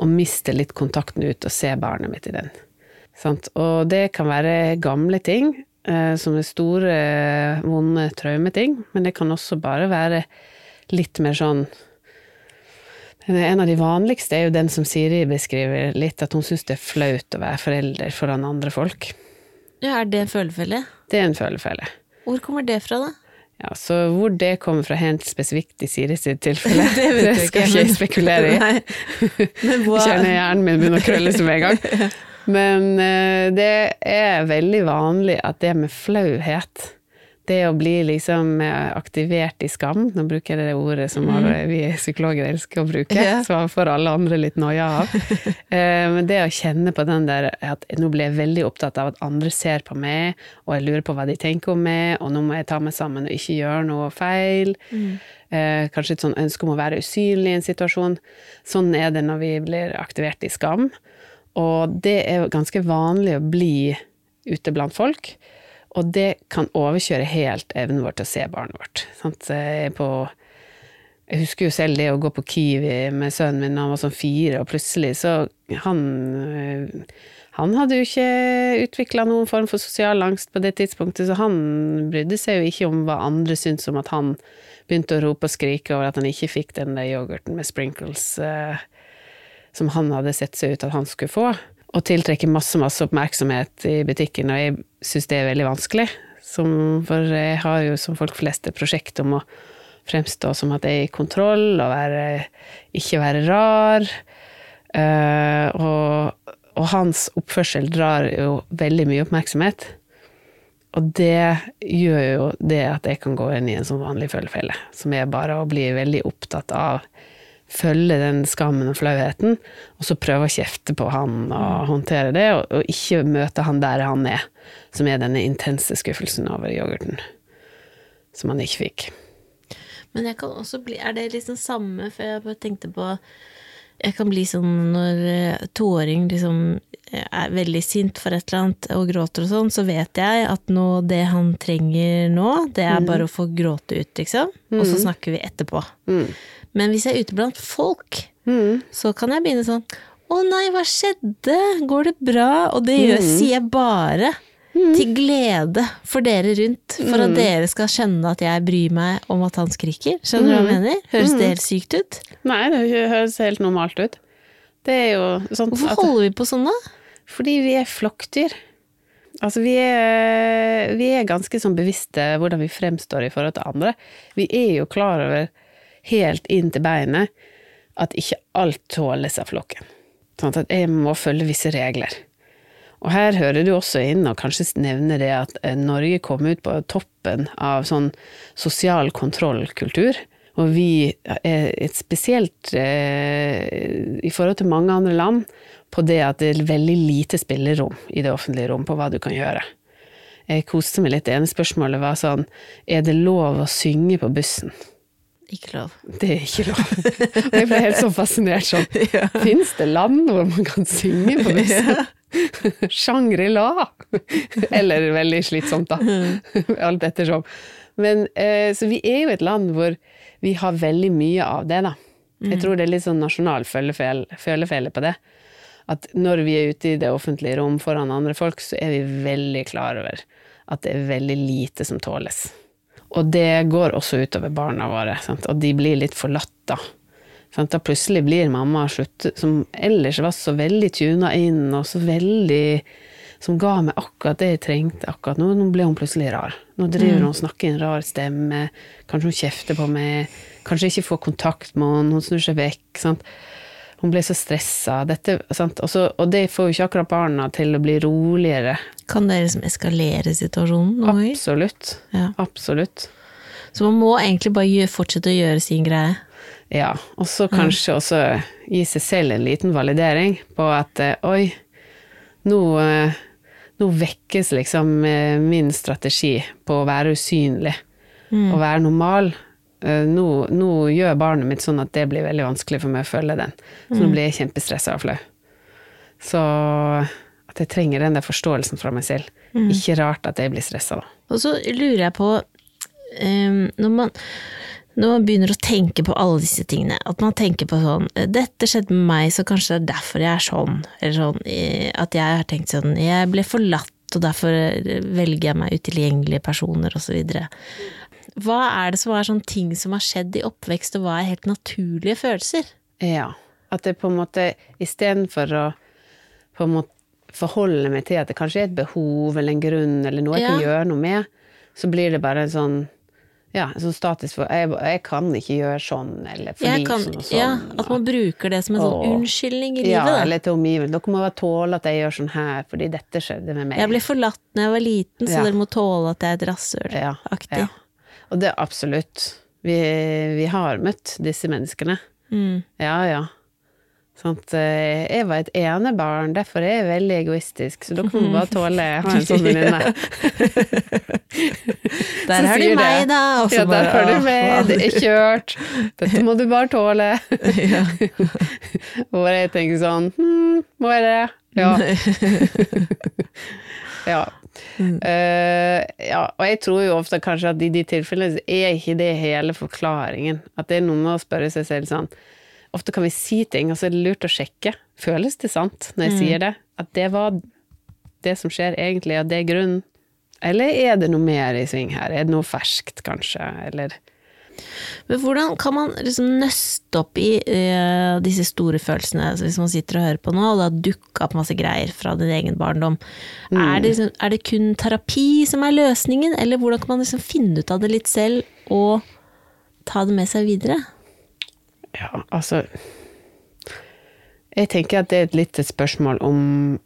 S3: og mister litt kontakten ut og ser barnet mitt i den. Og det kan være gamle ting, eh, som er store, vonde traumeting, men det kan også bare være litt mer sånn En av de vanligste er jo den som Siri beskriver litt, at hun syns det er flaut å være forelder foran andre folk.
S1: Ja, er det en følefelle?
S3: Det er en følefelle.
S1: Hvor kommer det fra, da?
S3: Ja, Så hvor det kommer fra helt spesifikt i Siri sitt tilfelle,
S1: Det
S3: det skal
S1: ikke,
S3: ikke jeg spekulere i.
S1: Men hva
S3: Kjenner hjernen min begynner å krølle seg med en gang. Men uh, det er veldig vanlig at det med flauhet, det å bli liksom eh, aktivert i skam, nå bruker jeg det ordet som alle vi psykologer elsker å bruke,
S1: yeah.
S3: Så får alle andre litt noia av. Eh, Men det å kjenne på den der at nå blir jeg veldig opptatt av at andre ser på meg, og jeg lurer på hva de tenker om meg, og nå må jeg ta meg sammen og ikke gjøre noe feil. Mm. kanskje et sånn ønske om å være usynlig i en situasjon. Sånn er det når vi blir aktivert i skam. Og det er ganske vanlig å bli ute blant folk. Og det kan overkjøre helt evnen vår til å se barnet vårt. Jeg, på, jeg husker jo selv det å gå på Kiwi med sønnen min da han var sånn fire, og plutselig så Han, øh, han hadde jo ikke utvikla noen form for sosial angst på det tidspunktet, så han brydde seg jo ikke om hva andre syntes om at han begynte å rope og skrike over at han ikke fikk den der yoghurten med sprinkles. eh, som han hadde sett seg ut at han skulle få, og tiltrekker masse, masse oppmerksomhet i butikken, og jeg syns det er veldig vanskelig. Som, for jeg har jo som folk flest et prosjekt om å fremstå som at jeg er i kontroll, og være, ikke være rar. Uh, og, og hans oppførsel drar jo veldig mye oppmerksomhet. Og det gjør jo det at jeg kan gå inn i en sånn vanlig følgefelle, som er bare å bli veldig opptatt av følge den skammen og flauheten, og så prøve å kjefte på han og håndtere det, og, og ikke møte han der han er, som er denne intense skuffelsen over yoghurten, som han ikke fikk.
S1: Men jeg kan også bli Er det liksom samme, for jeg bare tenkte på Jeg kan bli sånn når eh, toåring liksom eh, er veldig sint for et eller annet og gråter og sånn, så vet jeg at nå det han trenger nå, det er bare å få gråte ut, liksom. Og så snakker vi etterpå.
S3: Mm.
S1: Men hvis jeg er ute blant folk,
S3: Mm.
S1: så kan jeg begynne sånn Å nei, hva skjedde? Går det bra? Og det gjør, sier jeg bare til glede for dere rundt, for at dere skal skjønne at jeg bryr meg om at han skriker. Skjønner du hva jeg mener? Høres det helt sykt ut?
S3: Nei, det høres helt normalt ut. Det er jo sånn
S1: Hvorfor
S3: at
S1: holder vi på sånn, da?
S3: Fordi vi er flokkdyr. Altså, vi er, vi er ganske sånn bevisste hvordan vi fremstår i forhold til andre. Vi er jo klar over helt inn til beinet at ikke alt tåles av flokken. Sånn at jeg må følge visse regler. Og her hører du også inn og kanskje nevne det at eh, Norge kom ut på toppen av sånn sosial kontrollkultur. Og vi er et spesielt eh, i forhold til mange andre land på det at det er veldig lite spillerom i det offentlige rom på hva du kan gjøre. Jeg koste meg litt. Det ene spørsmålet var sånn Er det lov å synge på bussen?
S1: Ikke lov.
S3: Det er ikke lov. Og jeg ble helt sånn fascinert sånn. Fins det land hvor man kan synge på bussen? Shangri-La! Eller veldig slitsomt, da. Alt ettersom. Men eh, så vi er jo et land hvor vi har veldig mye av det, da. Jeg tror det er litt sånn nasjonal følefele på det. At når vi er ute i det offentlige rom foran andre folk, så er vi veldig klar over at det er veldig lite som tåles. Og det går også utover barna våre, sant? og de blir litt forlatt da. Sant? Da plutselig blir mamma slutt, som ellers var så veldig tuna inn, og så veldig Som ga meg akkurat det jeg trengte akkurat nå. Nå ble hun plutselig rar. Nå driver hun og snakker i en rar stemme. Kanskje hun kjefter på meg. Kanskje ikke får kontakt med henne. Hun snur seg vekk. Sant? Hun ble så stressa. Og, det får jo ikke akkurat barna til å bli roligere.
S1: Kan det liksom eskalere situasjonen Noe?
S3: Absolutt.
S1: Ja.
S3: Absolutt.
S1: Så man må egentlig bare fortsette å gjøre sin greie.
S3: Ja, og så kanskje også gi seg selv en liten validering på at eh, oi, nå, eh, nå vekkes liksom eh, min strategi på å være usynlig og være normal. Eh, Nå, nå gjør barnet mitt sånn at det blir veldig vanskelig for meg å følge den. Så nå blir jeg kjempestressa og flau. Så at jeg trenger den der forståelsen fra meg selv. Ikke rart at jeg blir stressa da.
S1: Og så lurer jeg på um, når, man, når man begynner å tenke på alle disse tingene, at man tenker på sånn Dette skjedde med meg, så kanskje det er derfor jeg er sånn. Eller sånn eh, at jeg har tenkt sånn Jeg ble forlatt, og derfor velger jeg meg utilgjengelige personer, osv. Hva er det som er sånn ting som har skjedd i oppvekst, og hva er helt naturlige følelser?
S3: Ja. At det på en måte istedenfor å på en måte forholde meg til at det kanskje er et behov eller en grunn eller noe jeg kan gjøre noe med, så blir det bare en sånn ja, sånn statisk for jeg, jeg kan ikke gjøre sånn, eller fordi
S1: kan,
S3: sånn og sånn.
S1: ja, at man bruker det som en sånn
S3: Åh.
S1: unnskyldning i
S3: ja,
S1: livet. Da.
S3: eller til omgivelsene. Dere må bare tåle at jeg gjør sånn her, fordi dette skjedde med meg.
S1: Jeg ble forlatt da jeg var liten, så
S3: Ja.
S1: dere må tåle at jeg er et rasshøl.
S3: ja, ja. Og det er absolutt. Vi, vi har møtt disse menneskene.
S1: Mm.
S3: Ja, ja. Eh, Jeg var et enebarn, derfor er jeg veldig egoistisk, så dere må bare tåle jeg har en sånn venninne.
S1: Der har du meg, da!
S3: Ja, der har du meg, det er kjørt. Dette må du bare tåle.
S1: Hvor
S3: Og jeg tenker sånn hm, må jeg det? Ja. ja. Eh, ja. Og jeg tror jo ofte kanskje at i de tilfellene er ikke det hele forklaringen. At det er noe med å spørre seg selv sånn Ofte kan vi si ting, og så er det lurt å sjekke. Føles det sant når jeg sier det? At det var det som skjer egentlig, og det er grunnen? Eller er det noe mer i sving her? Er det noe ferskt, kanskje? Eller
S1: Men hvordan kan man liksom nøste opp i uh, disse store følelsene, altså hvis man sitter og hører på nå, og det har dukka opp masse greier fra din egen barndom. Er, det liksom, er det kun terapi som er løsningen, eller hvordan kan man liksom finne ut av det litt selv, og ta det med seg videre?
S3: Ja, altså Jeg tenker at det er et litt et spørsmål om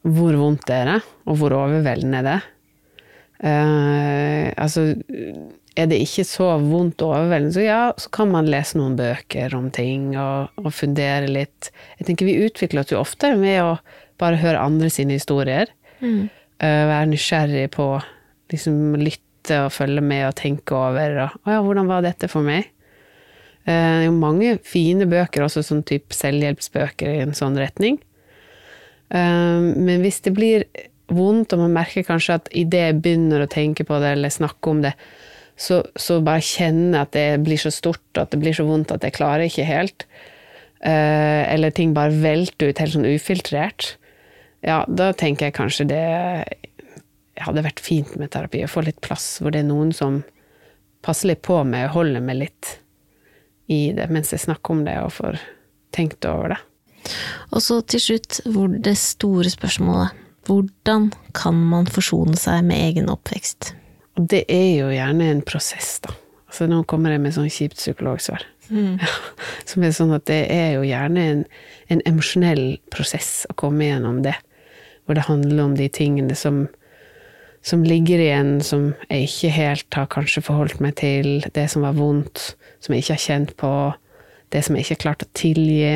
S3: hvor vondt det er, og hvor overveldende det er. Uh, altså Er det ikke så vondt og overveldende, så ja, så kan man lese noen bøker om ting og, og fundere litt. Jeg tenker Vi utvikler oss jo ofte med å bare høre andre sine historier.
S1: Mm.
S3: Eh, være nysgjerrig på liksom lytte og følge med og tenke over. Og, ja, hvordan var dette for meg? Eh, Det er jo mange fine bøker, også sånn type selvhjelpsbøker i en sånn retning. Eh, Men hvis det blir vondt, og man merker kanskje at idet jeg begynner å tenke på det eller snakke om det, så, så bare kjenne at det blir så stort, at det blir så vondt at jeg klarer ikke helt. Eh, Eller ting bare velter ut helt sånn ufiltrert. Ja, da tenker jeg kanskje det hadde vært fint med terapi, å få litt plass hvor det er noen som passer litt på meg og holder meg litt i det mens jeg snakker om det og får tenkt over det.
S1: Og så til slutt hvor det store spørsmålet. Hvordan kan man forsone seg med egen oppvekst?
S3: Og det er jo gjerne en prosess, da. Altså nå kommer jeg med sånn kjipt psykologsvar. Som er sånn at det er jo gjerne en, en emosjonell prosess å komme gjennom det. Hvor det handler om de tingene som, som ligger igjen, som jeg ikke helt har kanskje forholdt meg til. Det som var vondt, som jeg ikke har kjent på. Det som jeg ikke har klart å tilgi.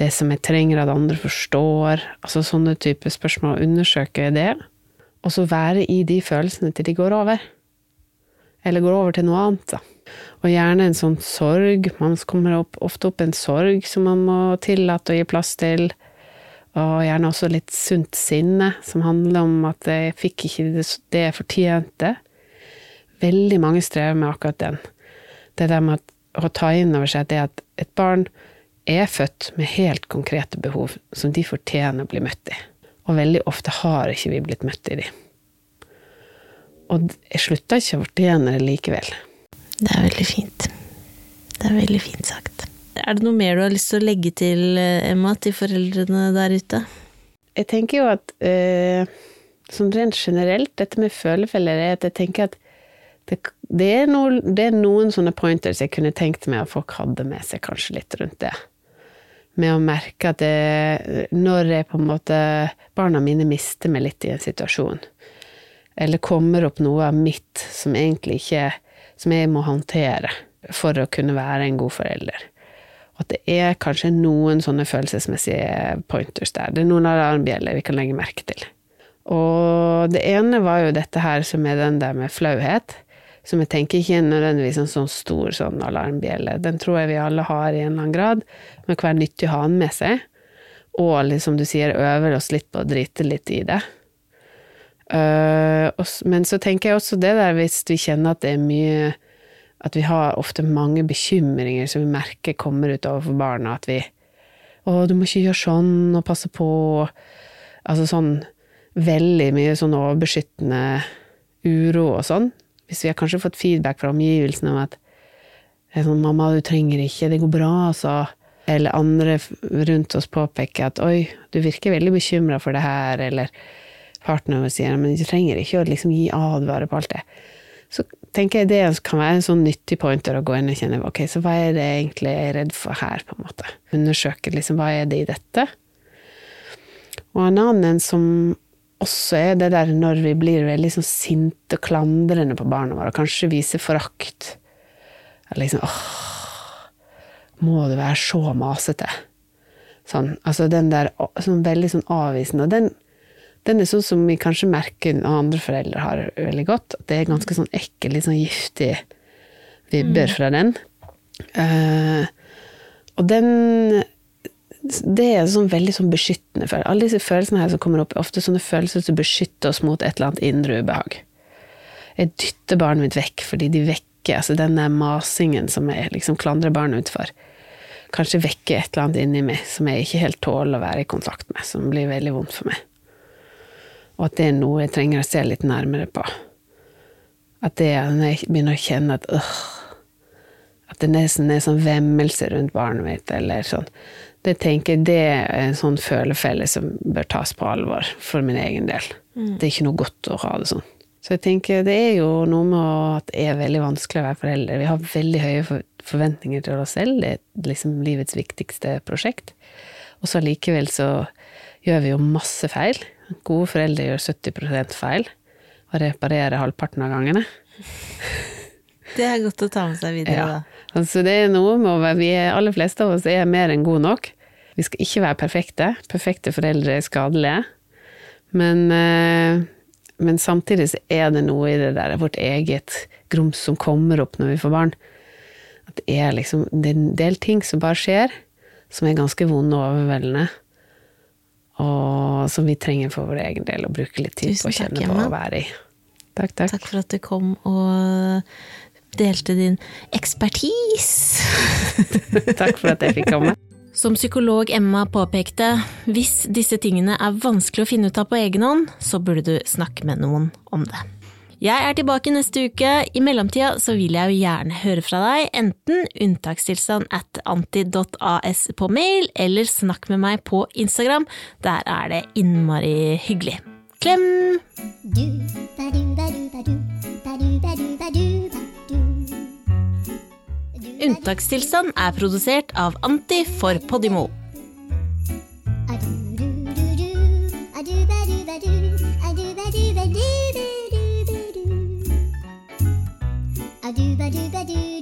S3: Det som jeg trenger at andre forstår. Altså sånne typer spørsmål. Undersøker jeg det. Og så være i de følelsene til de går over. Eller går over til noe annet, da. Og gjerne en sånn sorg. Man kommer opp, ofte opp en sorg som man må tillate å gi plass til. Og gjerne også litt sunt sinne, som handler om at jeg fikk ikke det, jeg fortjente. Veldig mange strever med akkurat den. Det der med å ta inn over seg det at et barn er født med helt konkrete behov som de fortjener å bli møtt i. Og veldig ofte har ikke vi blitt møtt i de. Og jeg slutta ikke å fortjene det likevel.
S1: Det er veldig fint. Det er veldig fint sagt. Er det noe mer du har lyst til å legge til, Emma, til foreldrene der ute?
S3: Jeg tenker jo at eh, sånn rent generelt, dette med følefeller, er at jeg tenker at det, det, er noen, det er noen sånne pointers jeg kunne tenkt meg at folk hadde med seg kanskje litt rundt det. Med å merke at det, når jeg på en måte Barna mine mister meg litt i en situasjon, eller kommer opp noe av mitt som egentlig ikke Som jeg må håndtere for å kunne være en god forelder. At det er kanskje noen sånne følelsesmessige pointers der. Det er noen alarmbjeller vi kan legge merke til. Og det ene var jo dette her som er den der med flauhet. Som jeg tenker ikke er nødvendigvis en sånn stor sånn alarmbjelle. Den tror jeg vi alle har i en eller annen grad. Men hver nyttig å ha den med seg. Og liksom du sier, øver oss litt på å drite litt i det. Uh, men så tenker jeg også det der hvis vi kjenner at det er mye At vi har ofte mange bekymringer som vi merker kommer ut overfor barna. At vi 'Å, du må ikke gjøre sånn, og passe på' Altså sånn veldig mye sånn overbeskyttende uro og sånn. Hvis vi har kanskje fått feedback fra omgivelsene om at er sånn 'Mamma, du trenger ikke, det går bra', altså. eller andre rundt oss påpeker at oi, du virker veldig bekymra for det her, eller partneren vår sier men du trenger ikke å liksom gi advare på alt det. Så tenker jeg det kan være en sånn nyttig pointer å gå inn og kjenne ok, så hva er det egentlig jeg er redd for her, på en måte. Undersøke liksom hva er det i dette. Og en annen en også er det der når vi blir veldig sånn sinte og klandrende på barna våre, og kanskje viser forakt. Eller liksom åh, må du være så masete? Sånn, altså den der sånn veldig sånn avvisende. Og den, den er sånn som vi kanskje merker andre foreldre har veldig godt. At det er ganske sånn ekkel, litt sånn giftig vibber fra den. Uh, og den Det er sånn veldig sånn beskyttende følelse. Alle disse følelsene her som kommer opp, er ofte sånne følelser som beskytter oss mot et eller annet indre ubehag. Jeg dytter barnet mitt vekk fordi de vekker altså den der masingen som jeg liksom klandrer barnet ut for. Kanskje vekker et eller annet inni meg som jeg ikke helt tåler å være i kontakt med, som blir veldig vondt for meg. Og at det er noe jeg trenger å se litt nærmere på. At det er når jeg begynner å kjenne at øh, At det nesten er sånn vemmelse rundt barnet mitt, eller sånn. Det tenker jeg det er en sånn følefelle som bør tas på alvor, for min egen del. Det er ikke noe godt å ha det sånn. Så jeg tenker det er jo noe med at det er veldig vanskelig å være forelder. Vi har veldig høye forventninger til oss selv, det er liksom livets viktigste prosjekt. Og så allikevel så gjør vi jo masse feil. Gode foreldre gjør 70 feil, og reparerer halvparten av gangene.
S1: Det er godt å ta med seg videre,
S3: Ja.
S1: da.
S3: Altså det er noe med å være Vi er, alle fleste av oss er mer enn gode nok. Vi skal ikke være perfekte. Perfekte foreldre er skadelige. Men, eh, men samtidig så er det noe i det der vårt eget grums som kommer opp når vi får barn. At det er liksom Det er en del ting som bare skjer, som er ganske vonde og overveldende. Og som vi trenger for vår egen del å bruke litt tid
S1: Tusen
S3: på å
S1: takk,
S3: kjenne på
S1: Emma.
S3: og være i. Takk, takk.
S1: Takk for at du kom og delte din ekspertise.
S3: Takk for at jeg fikk komme.
S1: Som psykolog Emma påpekte, hvis disse tingene er vanskelig å finne ut av på egen hånd, så burde du snakke med noen om det. Jeg er tilbake neste uke. I mellomtida så vil jeg jo gjerne høre fra deg, enten unntakstilstand at anti.as på mail, eller snakk med meg på Instagram. Der er det innmari hyggelig. Klem! Unntakstilstand er produsert av Anti for Podimo.
S4: A-doo-ba-doo-ba-doo,